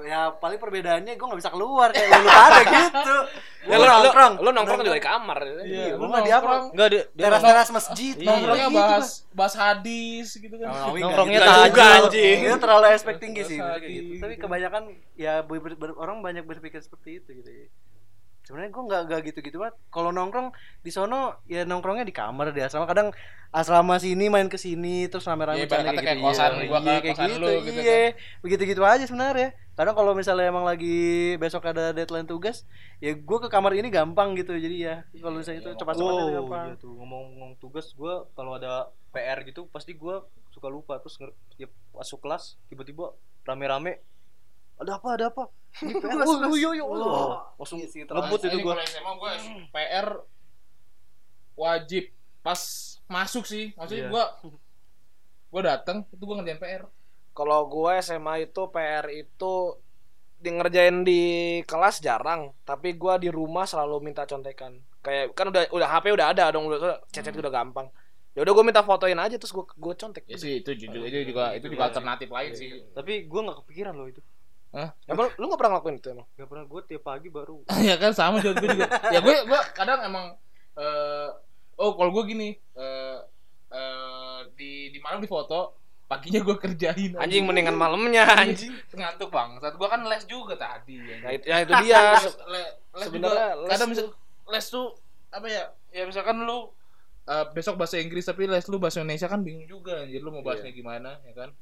ya paling perbedaannya gue nggak bisa keluar kayak lu pada gitu ya, lu, nongkrong lu, lu nongkrong juga di kamar ya. Iya, gua lu mah di apa. Enggak dia teras-teras masjid Iya. nongkrongnya Gitu, bahas bahas hadis gitu kan. Nongkrongnya gitu. tahajud. Juga, anjing. Itu terlalu expect tinggi sih gitu. Tapi kebanyakan ya orang banyak berpikir seperti itu gitu ya. Sebenarnya gue nggak nggak gitu-gitu banget. Kalau nongkrong di sono ya nongkrongnya di kamar di asrama. Kadang asrama sini main ke sini terus Iya, rame-rame ibarat bercanda kata kayak gitu. kosan Iya, gua iya, kayak kosan gitu. lu gitu kan. iya. Begitu-gitu aja sebenarnya. Kadang kalau misalnya emang lagi besok ada deadline tugas, ya gue ke kamar ini gampang gitu. Jadi ya kalau misalnya itu Iya, cepat-cepat Oh, gampang. iya tuh ngomong-ngomong tugas gue kalau ada PR gitu pasti gue suka lupa terus ya, masuk kelas tiba-tiba rame-rame ada apa ada apa ini PR oh, oh, iya, iya, langsung iya sih, ngebut Nah, itu gue SMA gua PR wajib pas masuk sih. Maksudnya Iya. gua gua datang itu gua ngerjain PR. Kalau gue SMA itu PR itu di ngerjain di kelas jarang, tapi gua di rumah selalu minta contekan. Kayak kan udah udah HP udah ada dong, udah chat udah gampang. Ya udah gue minta fotoin aja terus gue gue contek. Ya sih itu juga itu juga itu juga alternatif lain sih. tapi gue nggak kepikiran loh itu Hah? Emang lu gak pernah ngelakuin itu emang? nggak pernah gue tiap pagi baru ya kan sama juga gue juga. ya gue gue kadang emang eh oh kalau gue gini eh eh di di malam di foto paginya gue kerjain Anjing mendingan malamnya anjing. ngantuk bang saat gue kan les juga tadi Nah, itu, ya itu dia. les, le- les sebenarnya juga les kadang misal tuh- les tuh apa ya ya misalkan lu eh, besok bahasa Inggris tapi les lu bahasa Indonesia kan bingung juga jadi lu mau bahasnya gimana ya kan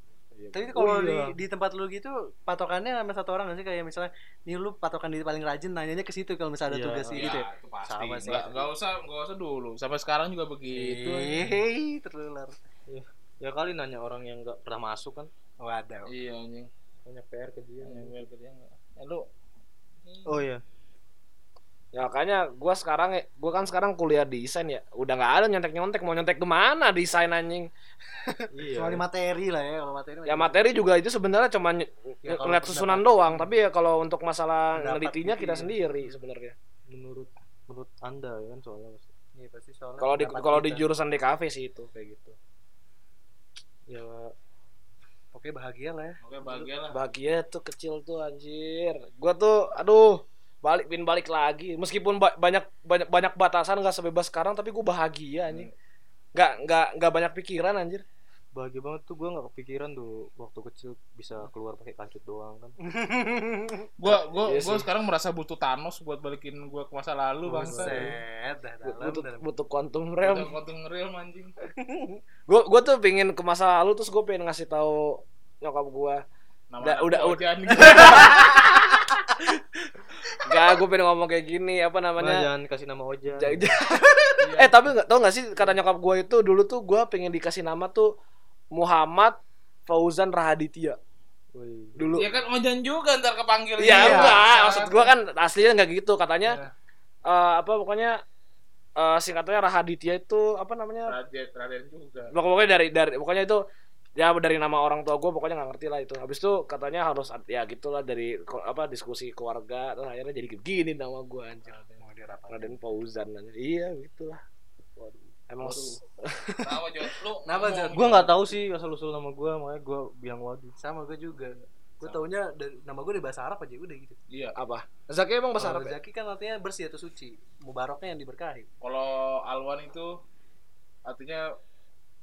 Tapi kalau Oh, iya. di, di tempat lu gitu patokannya sama satu orang sih kayak misalnya nih lu patokan di paling rajin nanyanya ke situ kalau misalnya ada Iya. tugas Ya, gitu. ya. itu pasti Sama sih. nggak nggak usah nggak usah dulu sampai sekarang juga begitu Hehehe, tertular. ya kali nanya orang yang nggak pernah masuk kan Waduh. iya anjing banyak PR ke dia Ya, biar kerja nggak. Ya, lu Oh iya. Ya makanya gua sekarang gua kan sekarang kuliah desain ya. Udah nggak ada nyontek-nyontek, mau nyontek ke mana desain anjing. Iya. Kecuali materi lah ya kalau materi. Ya materi juga itu sebenarnya cuma Ya, ngeliat susunan doang, tapi ya kalau untuk masalah nelitinya kita ya. sendiri sebenarnya. menurut menurut Anda ya kan soalnya pasti. Iya pasti soalnya. Kalau di kalau di jurusan DKV sih itu kayak gitu. Ya Oke bahagia lah ya. oke bahagia lah. Bahagia tuh kecil tuh anjir. Gua tuh aduh balik pin balik lagi meskipun ba- banyak banyak banyak batasan gak sebebas sekarang tapi gue bahagia anjing nggak nggak nggak banyak pikiran anjir bahagia banget tuh gue nggak kepikiran tuh waktu kecil bisa keluar pakai kancut doang kan. Gua gua Iya gua sih. sekarang merasa butuh Thanos buat balikin gua ke masa lalu bangsa. Buset, dah dalam. butuh dalam. butuh quantum Udah realm kontung real anjing. gue gue tuh pengen ke masa lalu terus gue pengen ngasih tahu nyokap gue Nama Udah- udah- udah. Gak, gue pengen ngomong kayak gini apa Nah, namanya jangan kasih nama Oja. Ja- ja- eh tapi nggak tau gak sih kata nyokap gue itu dulu tuh gue pengen dikasih nama tuh Muhammad Fauzan Rahaditya Wih. dulu Iya kan Ojan juga ntar kepanggil. Iya Iya, enggak, sangat. maksud gua kan aslinya enggak gitu katanya Iya. eh, apa pokoknya eh, singkatnya Rahaditya itu apa namanya Raden Raden juga. pokoknya dari dari pokoknya itu ya dari nama orang tua gue pokoknya nggak ngerti lah itu habis itu katanya harus ya gitulah dari apa diskusi keluarga terus akhirnya jadi gini nama gue anjir Mau dirapat. Raden Fauzan iya gitulah emang Jon. Lu Kenapa, Jon? Gue nggak tahu sih asal usul nama gue, makanya gue bilang waduh. Sama gue juga. Gue taunya dari nama gue dari bahasa Arab aja udah gitu. Iya. apa Zaki emang bahasa Kalau Arab ya? Zaki kan artinya bersih atau suci. Mubaroknya yang diberkahi. Kalau Alwan itu artinya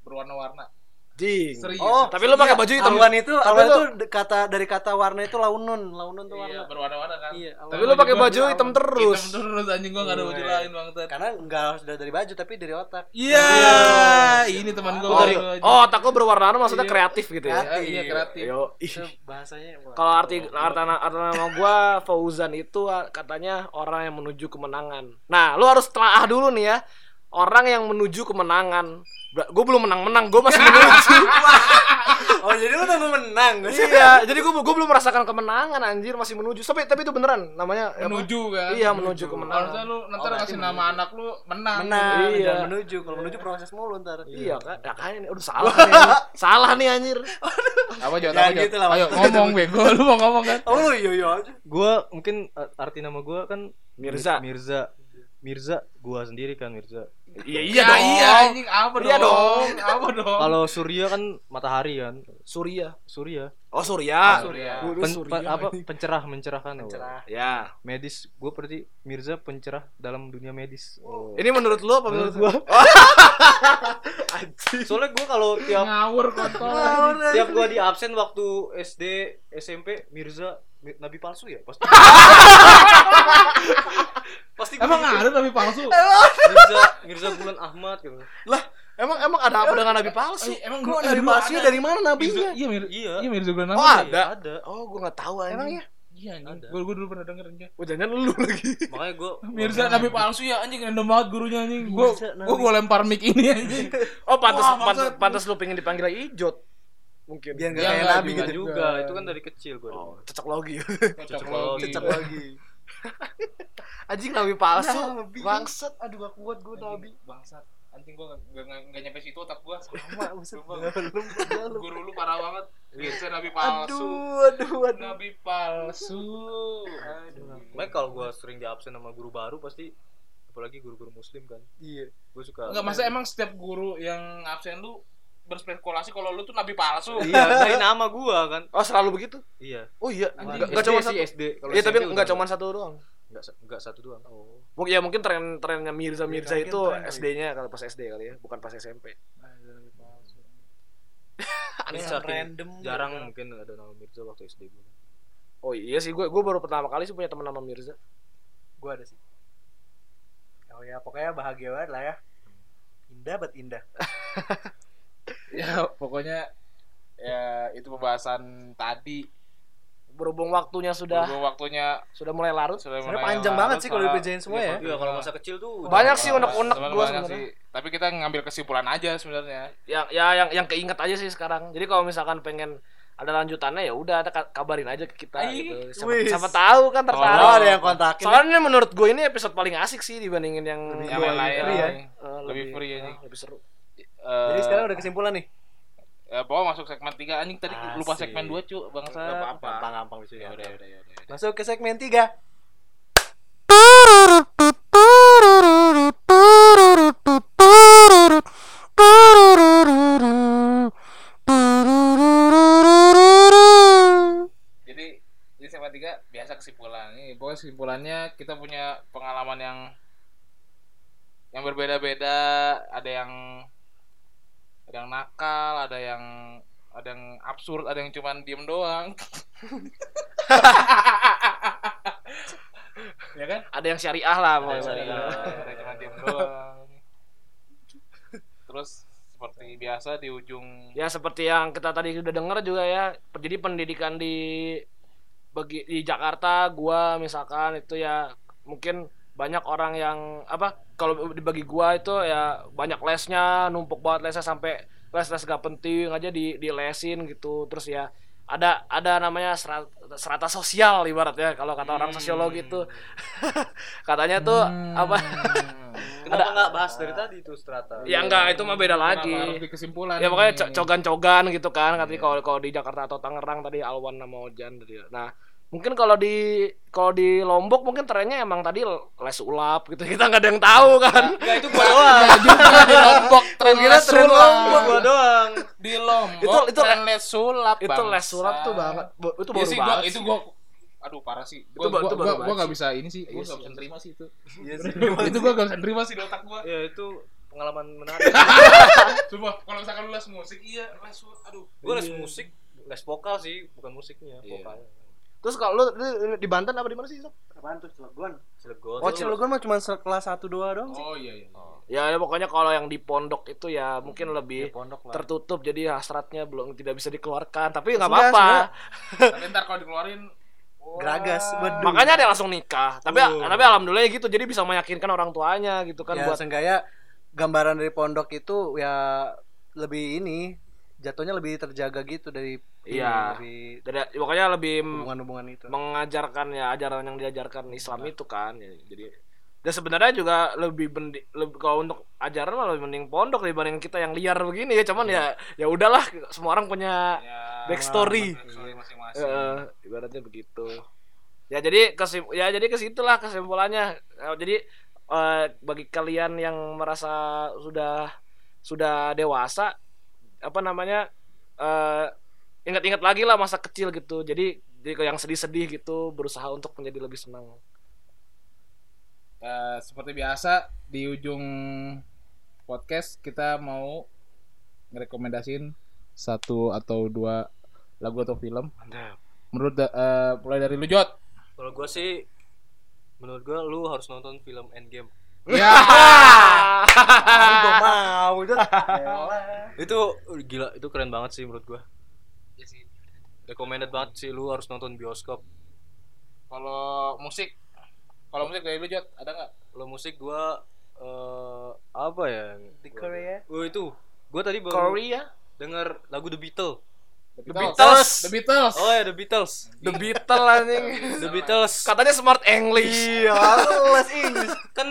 berwarna-warna. Jing. Serius. Oh, tapi lu pakai baju hitam. Alwan itu Tapi itu kata dari kata warna itu launun, launun tuh Iya, warna. berwarna-warna kan. Iya. Tapi lu pakai baju hitam terus. Hitam terus anjing gua enggak ada baju Iya. lain bangsat. Karena enggak harus dari baju tapi dari otak. Iya, ini teman gua. Oh, dari, oh otak lu berwarna maksudnya Iya. kreatif gitu ya? Ya, iya kreatif. Yo, bahasanya. Kalau arti arti, arti nama gua Fauzan itu katanya orang yang menuju kemenangan. Nah, lu harus telaah dulu nih ya. Orang yang menuju kemenangan. Gue belum menang-menang, gue masih menuju. Oh, jadi lu nunggu menang. iya, jadi gue gue belum merasakan kemenangan anjir, masih menuju. Tapi tapi itu beneran namanya apa? menuju kan. Iya, menuju kemenangan. Harusnya lu nanti Oh, menuju. nama anak lu menang. Menang, Iya. jangan menuju. Kalau menuju proses mulu ntar. Iya kan? Ya kan ini udah salah nih. salah nih anjir. Apa Jod? Ya, Apa Jod? gitu lah, Ayo ngomong bego, lu mau ngomong kan? Oh, iya iya aja. Gue mungkin uh, arti nama gue kan Mirza. Mirza. Mirza, gue sendiri kan Mirza. Iya Iya, iya anjing apa Iya dong? Apa dong? Kalau Surya kan matahari kan. Surya. Surya. Oh Surya. Surya. Gua- Pen- Surya. pe- apa pencerah mencerahkan. oh. Cerah. Ya. Medis, gue berarti Mirza pencerah dalam dunia medis. Oh. Ini menurut lu apa menurut Menurut gua? Soalnya gue kalau tiap ngawur kotor. tiap gue di absen waktu SD SMP Mirza Mi- nabi palsu ya pasti pasti Emang gitu. ada tapi palsu? Mirza Mirza Bulan Ahmad gitu Lah, emang emang ada apa dengan nabi palsu? Eh, Emang Gua nabi palsunya dari mana nabinya? iya Mir, Iya. iya Mirza Gunawan. Oh, ada. ada Oh, gua nggak tahu anjing. Emang ya? Iya anjing. Ada. Gua gua dulu pernah denger anjing. Oh, jangan lu lagi. makanya gue Mirza nabi palsu ya anjing random banget gurunya anjing. Nabi- gua gua lempar mic ini anjing. Oh, pantas pantas, pantas lu pengen dipanggil Ijot. Mungkin. Biar Ya, enggak kayak nabi juga. gitu. juga itu kan dari kecil gue Oh, cocok logi. Cocok lagi. Cecep lagi. anjing nabi palsu. Nabi. Bangsat. Aduh gak kuat gue nabi. Bangsat. Anjing gua enggak enggak nyampe situ otak gua. Sama. Sumpah. Guru lu parah banget. Mirza nabi palsu. Aduh, aduh, aduh. Nabi palsu. Aduh. makanya kalau gue sering di absen sama guru baru pasti apalagi guru-guru muslim kan Iya. gue suka Enggak, masa emang setiap guru yang absen lu berspekulasi kalau lu tuh nabi palsu. iya dari nama gue kan Oh, selalu begitu? iya Oh iya, enggak enggak cuma SD satu. sih SD kalau Iya, tapi enggak cuma satu doang. enggak enggak satu doang oh Mungkin ya mungkin tren trennya Mirza Mirza mungkin itu. SD-nya kalau pas SD kali ya, bukan pas SMP. Saking random jarang mungkin ada nama Mirza waktu SD gue Oh iya sih, gue gue baru pertama kali sih punya teman nama Mirza. Gue ada sih. Oh ya, pokoknya bahagia banget lah ya. Indah banget indah. Ya, pokoknya ya itu pembahasan tadi. Berhubung waktunya sudah Berhubung waktunya sudah mulai larut. sudah mulai panjang larut, banget sih kalau dikerjain semua ya. iya kalau masa kecil tuh Banyak sih unek-unek sebenarnya. sih. Tapi kita ngambil kesimpulan aja sebenarnya. Yang ya yang yang keinget aja sih sekarang. Jadi kalau misalkan pengen ada lanjutannya ya udah ada ka- kabarin aja ke kita Ih, gitu. Siapa, wis. siapa tahu kan Oh, tertarik. ada yang kontakin. Soalnya menurut gue ini episode paling asik sih dibandingin yang yang lain free ya? Lebih free anjing. lebih seru. Eh, Jadi sekarang udah kesimpulan nih. ya, pokoknya masuk segmen 3 anjing tadi lupa Asik. segmen 2 cu bangsa. Nggak apa-apa. Gampang-gampang bisa Ya udah, ya udah, ya udah. ya udah. Masuk ke segmen 3. Jadi di segmen 3 biasa kesimpulan. Ini pokoknya kesimpulannya kita punya pengalaman yang yang berbeda-beda, ada yang ada yang nakal, ada yang ada yang absurd, ada yang cuman diem doang. ya kan? Ada yang syariah lah pokoknya. syariah, ada yang cuman diem doang. Terus seperti biasa di ujung Ya seperti yang kita tadi udah dengar juga ya. Jadi pendidikan di bagi di Jakarta gua misalkan itu ya mungkin banyak orang yang apa kalau dibagi gua itu ya banyak lesnya numpuk banget lesnya sampai les-les gak penting aja di di lesin gitu. Terus ya ada ada namanya serata, serata sosial ibaratnya kalau kata orang sosiologi itu. Katanya tuh apa? Kenapa nggak bahas dari tadi itu strata? ya enggak itu mah beda lagi. Kenapa harus di kesimpulan ya co- cogan-cogan gitu kan katanya kalau kalau di Jakarta atau Tangerang tadi Alwan sama Ojan tadi. Nah mungkin kalau di kalau di Lombok mungkin trennya emang tadi les ulap gitu kita nggak ada yang tahu kan Enggak itu gua doang. Juga di Lombok tren kira les tren sulap. Lombok Gua doang. di Lombok Itu- itu tren les sulap itu bangsa. les sulap tuh banget itu Iya baru sih, gua, banget itu sih. gua aduh parah sih Itu gua ba- gua, itu gua, gua banget gak bisa ini sih gua Iya gak sih. bisa terima sih itu Iya sih. itu gua gak bisa terima sih di otak gua Ya itu pengalaman menarik. coba kalau misalkan lu les musik iya les aduh Gua les musik, les vokal sih, bukan musiknya, Iya. vokalnya. Terus kalau lu, lu di Banten apa di mana sih Sob? Apaan tuh Cilegon? Cilegon. Oh, Cilegon mah cuma kelas 1 2 doang sih. oh iya iya ya, ya pokoknya kalau yang di pondok itu ya mungkin lebih Ya, pondok lah. tertutup jadi hasratnya belum tidak bisa dikeluarkan tapi nggak apa-apa tapi ntar kalau dikeluarin. Geragas, waduh. makanya ada yang langsung nikah tapi Uh. tapi alhamdulillah gitu jadi bisa meyakinkan orang tuanya gitu kan ya, buat seenggaknya gambaran dari pondok itu ya lebih ini jatuhnya lebih terjaga gitu dari ini, Iya. dari Dari, pokoknya lebih hubungan-hubungan itu. mengajarkan ya ajaran yang diajarkan Islam itu kan Ya, jadi dan sebenarnya juga lebih bendi, lebih kalau untuk ajaran mah lebih mending pondok dibanding kita yang liar begini ya. Cuman ya ya udahlah semua orang punya ya, backstory. backstory masing-masing. Eh, ibaratnya begitu. Ya jadi kesim ya jadi ke situlah kesimpulannya. Jadi eh, bagi kalian yang merasa sudah sudah dewasa apa namanya eh, ingat-ingat lagi lah masa kecil gitu. Jadi jadi yang sedih-sedih gitu berusaha untuk menjadi lebih senang. Eh, seperti biasa di ujung podcast kita mau ngerekomendasiin satu atau dua lagu atau film. Mantap. Menurut eh, mulai dari lu Jot. Kalau gua sih menurut gua lu harus nonton film Endgame. Ya Gua mau itu. Itu uh, gila, itu keren banget sih menurut gua. Recommended banget sih lu harus nonton bioskop. kalau musik kalau musik dari lu Jot ada nggak Kalau musik gua eh apa ya? Di Korea. Oh itu. Gua tadi baru Korea denger lagu The Beatles. The Beatles. The Beatles Oh ya The Beatles. The Beatles anjing The Beatles. katanya smart English Iya, les Inggris. kan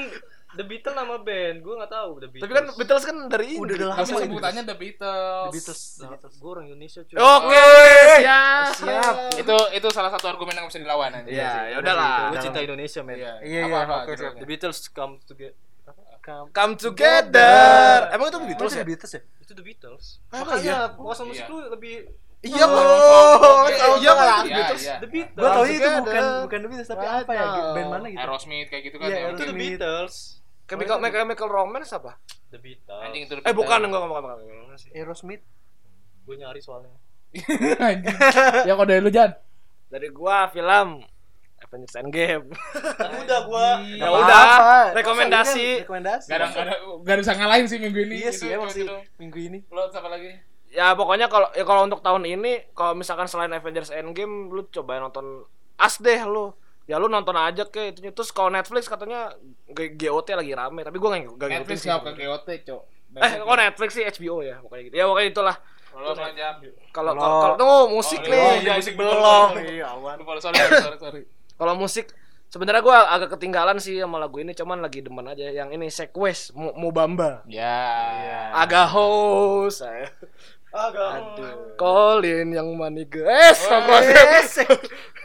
The Beatles nama band, gua nggak tahu The Beatles. tapi kan Beatles kan dari Udah Inggris dah tapi lama sebutannya The Beatles The Beatles. Nah, gua orang Indonesia cuy. oke siap Siap. itu itu salah satu argumen yang bisa dilawan aja Iya, ya udahlah. Gua cinta Indonesia, men. iya Iya, iya? The Beatles come together. come together emang itu Itu Beatles ya The Beatles ya? Itu The Beatles. Ah, Makanya iya? penguasa musik Iya. lu lebih iya Oh, oh, iya oh, iya iya, The Beatles iya. The Beatles. Gua tahu itu bukan bukan The Beatles tapi apa ya? Band mana gitu? Aerosmith kayak gitu kan Iya, ya. Itu The Beatles. Chemical Chemical Romance apa The Beatles. anjing itu The eh bukan Beatles. enggak enggak bukan. Aerosmith. Gue nyari soalnya. anjing ya kok dari lu Jan dari gua film Avengers Endgame udah gua. ya udah Apa? rekomendasi Rekomendasi. Gak ada, gak ada, bisa ngalahin sih minggu ini. Iya sih emang gitu, sih gitu. minggu ini. Lo apa lagi? ya pokoknya kalau ya kalau untuk tahun ini kalau misalkan selain Avengers Endgame lu coba nonton as deh lu ya lu nonton aja ke itu terus kalau Netflix katanya GOT lagi rame tapi gua nggak nggak Netflix ngikutin sih gak ke GOT, cok. eh kok Netflix sih HBO ya pokoknya gitu ya pokoknya itulah Kalau? Kalau kalau tunggu musik Oh, nih. iya, iya, musik belum. Iya, sorry, sorry, sorry, sorry. Kalau musik sebenarnya gua agak ketinggalan sih sama lagu ini cuman lagi demen aja yang ini Sequest Mubamba. Ya. Agak host saya. Aduh. Colin yang money guys.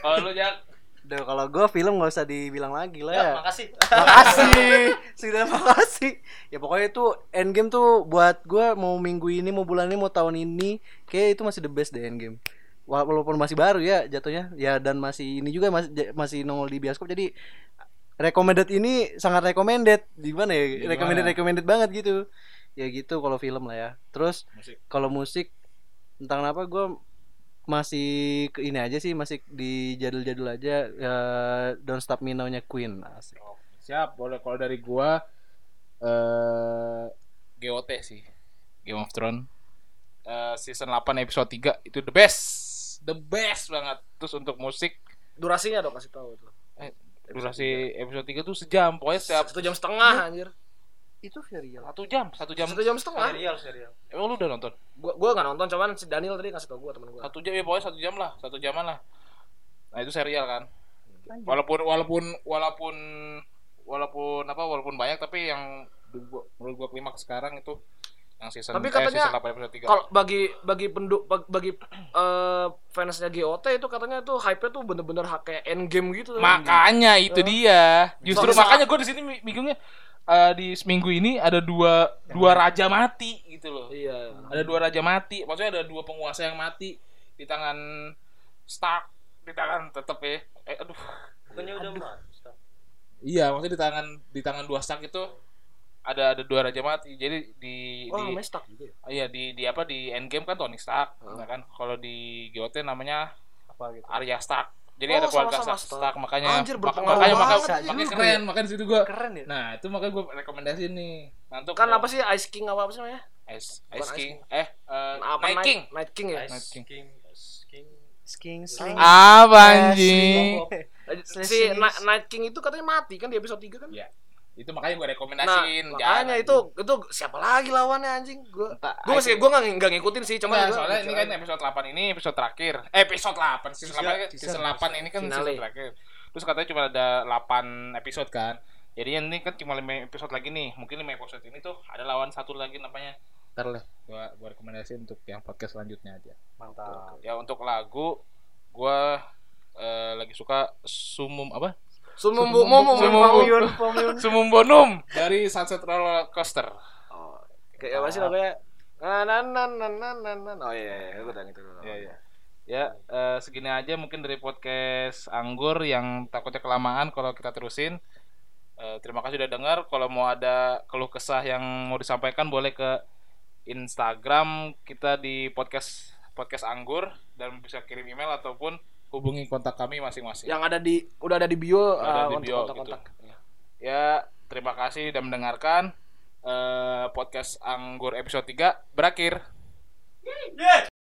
Kalau lu, Jak? Duh, kalau gue film nggak usah dibilang lagi lah ya. Ya, makasih. makasih. Sudah makasih. Ya pokoknya itu endgame tuh buat gue mau minggu ini mau bulan ini mau tahun ini kayak itu masih the best deh endgame. Wa- walaupun masih baru ya jatuhnya. Ya dan masih ini juga masih masih nongol di bioskop. Jadi recommended ini sangat recommended. Di mana ya? Gimana? recommended recommended banget gitu. Ya gitu kalau film lah ya. Terus kalau musik entah kenapa gue masih ke ini aja sih masih di jadul-jadul aja ya Don't Stop Me Now-nya Queen asik. Siap, boleh kalau dari gua eh GOT sih. Game of Thrones. Eh, season 8 episode 3 itu the best. The best banget. Terus untuk musik Durasinya dong kasih tahu tuh. eh, durasi episode 3 tuh sejam. Pokoknya setiap Satu jam setengah anjir. Itu serial satu jam, satu jam. Satu jam setengah. Serial, serial. Emang lu udah nonton? Gua gua nggak nonton cuman si Daniel tadi kasih tau gua temen gua. Satu jam ya pokoknya satu jam lah, satu jaman lah. Nah itu serial kan. Walaupun walaupun walaupun walaupun apa walaupun banyak tapi yang gua- menurut gua klimaks sekarang itu yang season Tapi eh, katanya season 8 episode 3. Kalau bagi bagi penduk bagi, eh, fansnya GOT itu katanya tuh hype-nya tuh bener-bener kayak endgame gitu. Makanya itu Eh. dia. Justru Soalnya- makanya gue di sini bingungnya eh, di seminggu ini ada dua dua raja mati gitu loh. Iya. Ada dua raja mati. Maksudnya ada dua penguasa yang mati di tangan Stark, di tangan tetep ya. Eh aduh. Bukannya udah mati. Iya, maksudnya di tangan di tangan dua Stark itu ada ada dua raja mati. Jadi di Oh, di stuck juga ya? iya di di apa di Endgame kan Tony Stark, ya kan? Kalau di GOT namanya Apa gitu? Arya Stark. Jadi Oh, ada keluarga sama-sama Stark, Stark. Stark, makanya Anjir, makanya makanya, makanya ya. keren, makanya situ gua keren ya Nah, itu makanya gue rekomendasi nih. Nanti Kan apa sih Ice King apa apa sih namanya? Ice, Ice Ice King. Eh, eh, Apa Night King. Night King ya? Night King. King. King. Sking sling Apa anjing? Si Night King itu katanya mati kan di episode 3 kan? Iya. Itu makanya gue Nah, rekomendasiin. makanya Jangan. itu itu siapa lagi lawannya anjing? Gua Entah, gua masih gua enggak enggak ngikutin sih, cuma gua soalnya ini kan episode 8 ini episode terakhir. Eh, episode 8. Season 8 kan Season- season 8 ini kan season terakhir. Terus katanya cuma ada 8 episode kan. Jadi ini kan cuma 5 episode lagi nih. Mungkin 5 episode ini tuh ada lawan satu lagi namanya. Ntar lah gua gua rekomendasiin untuk yang podcast selanjutnya aja. Mantap. Ya untuk lagu gua eh, lagi suka Sumum apa? Sumum bu mumum Sumum- mumum. Sumum Bonum dari Sunset Roller Coaster. Oh, kayak apa sih namanya? Na na na na na na na. Oh iya iya, gua tahu itu. Iya, iya. Ya, eh, segini aja mungkin dari podcast Anggur yang takutnya kelamaan kalau kita terusin. Eh, terima kasih udah dengar. Kalau mau ada keluh kesah yang mau disampaikan boleh ke Instagram kita di podcast podcast Anggur dan bisa kirim email ataupun hubungi kontak kami masing-masing. Yang ada di udah ada di bio, Udah ada ah, di untuk bio, kontak-kontak. Ya, terima kasih sudah mendengarkan. Eh, podcast Anggur episode 3 berakhir.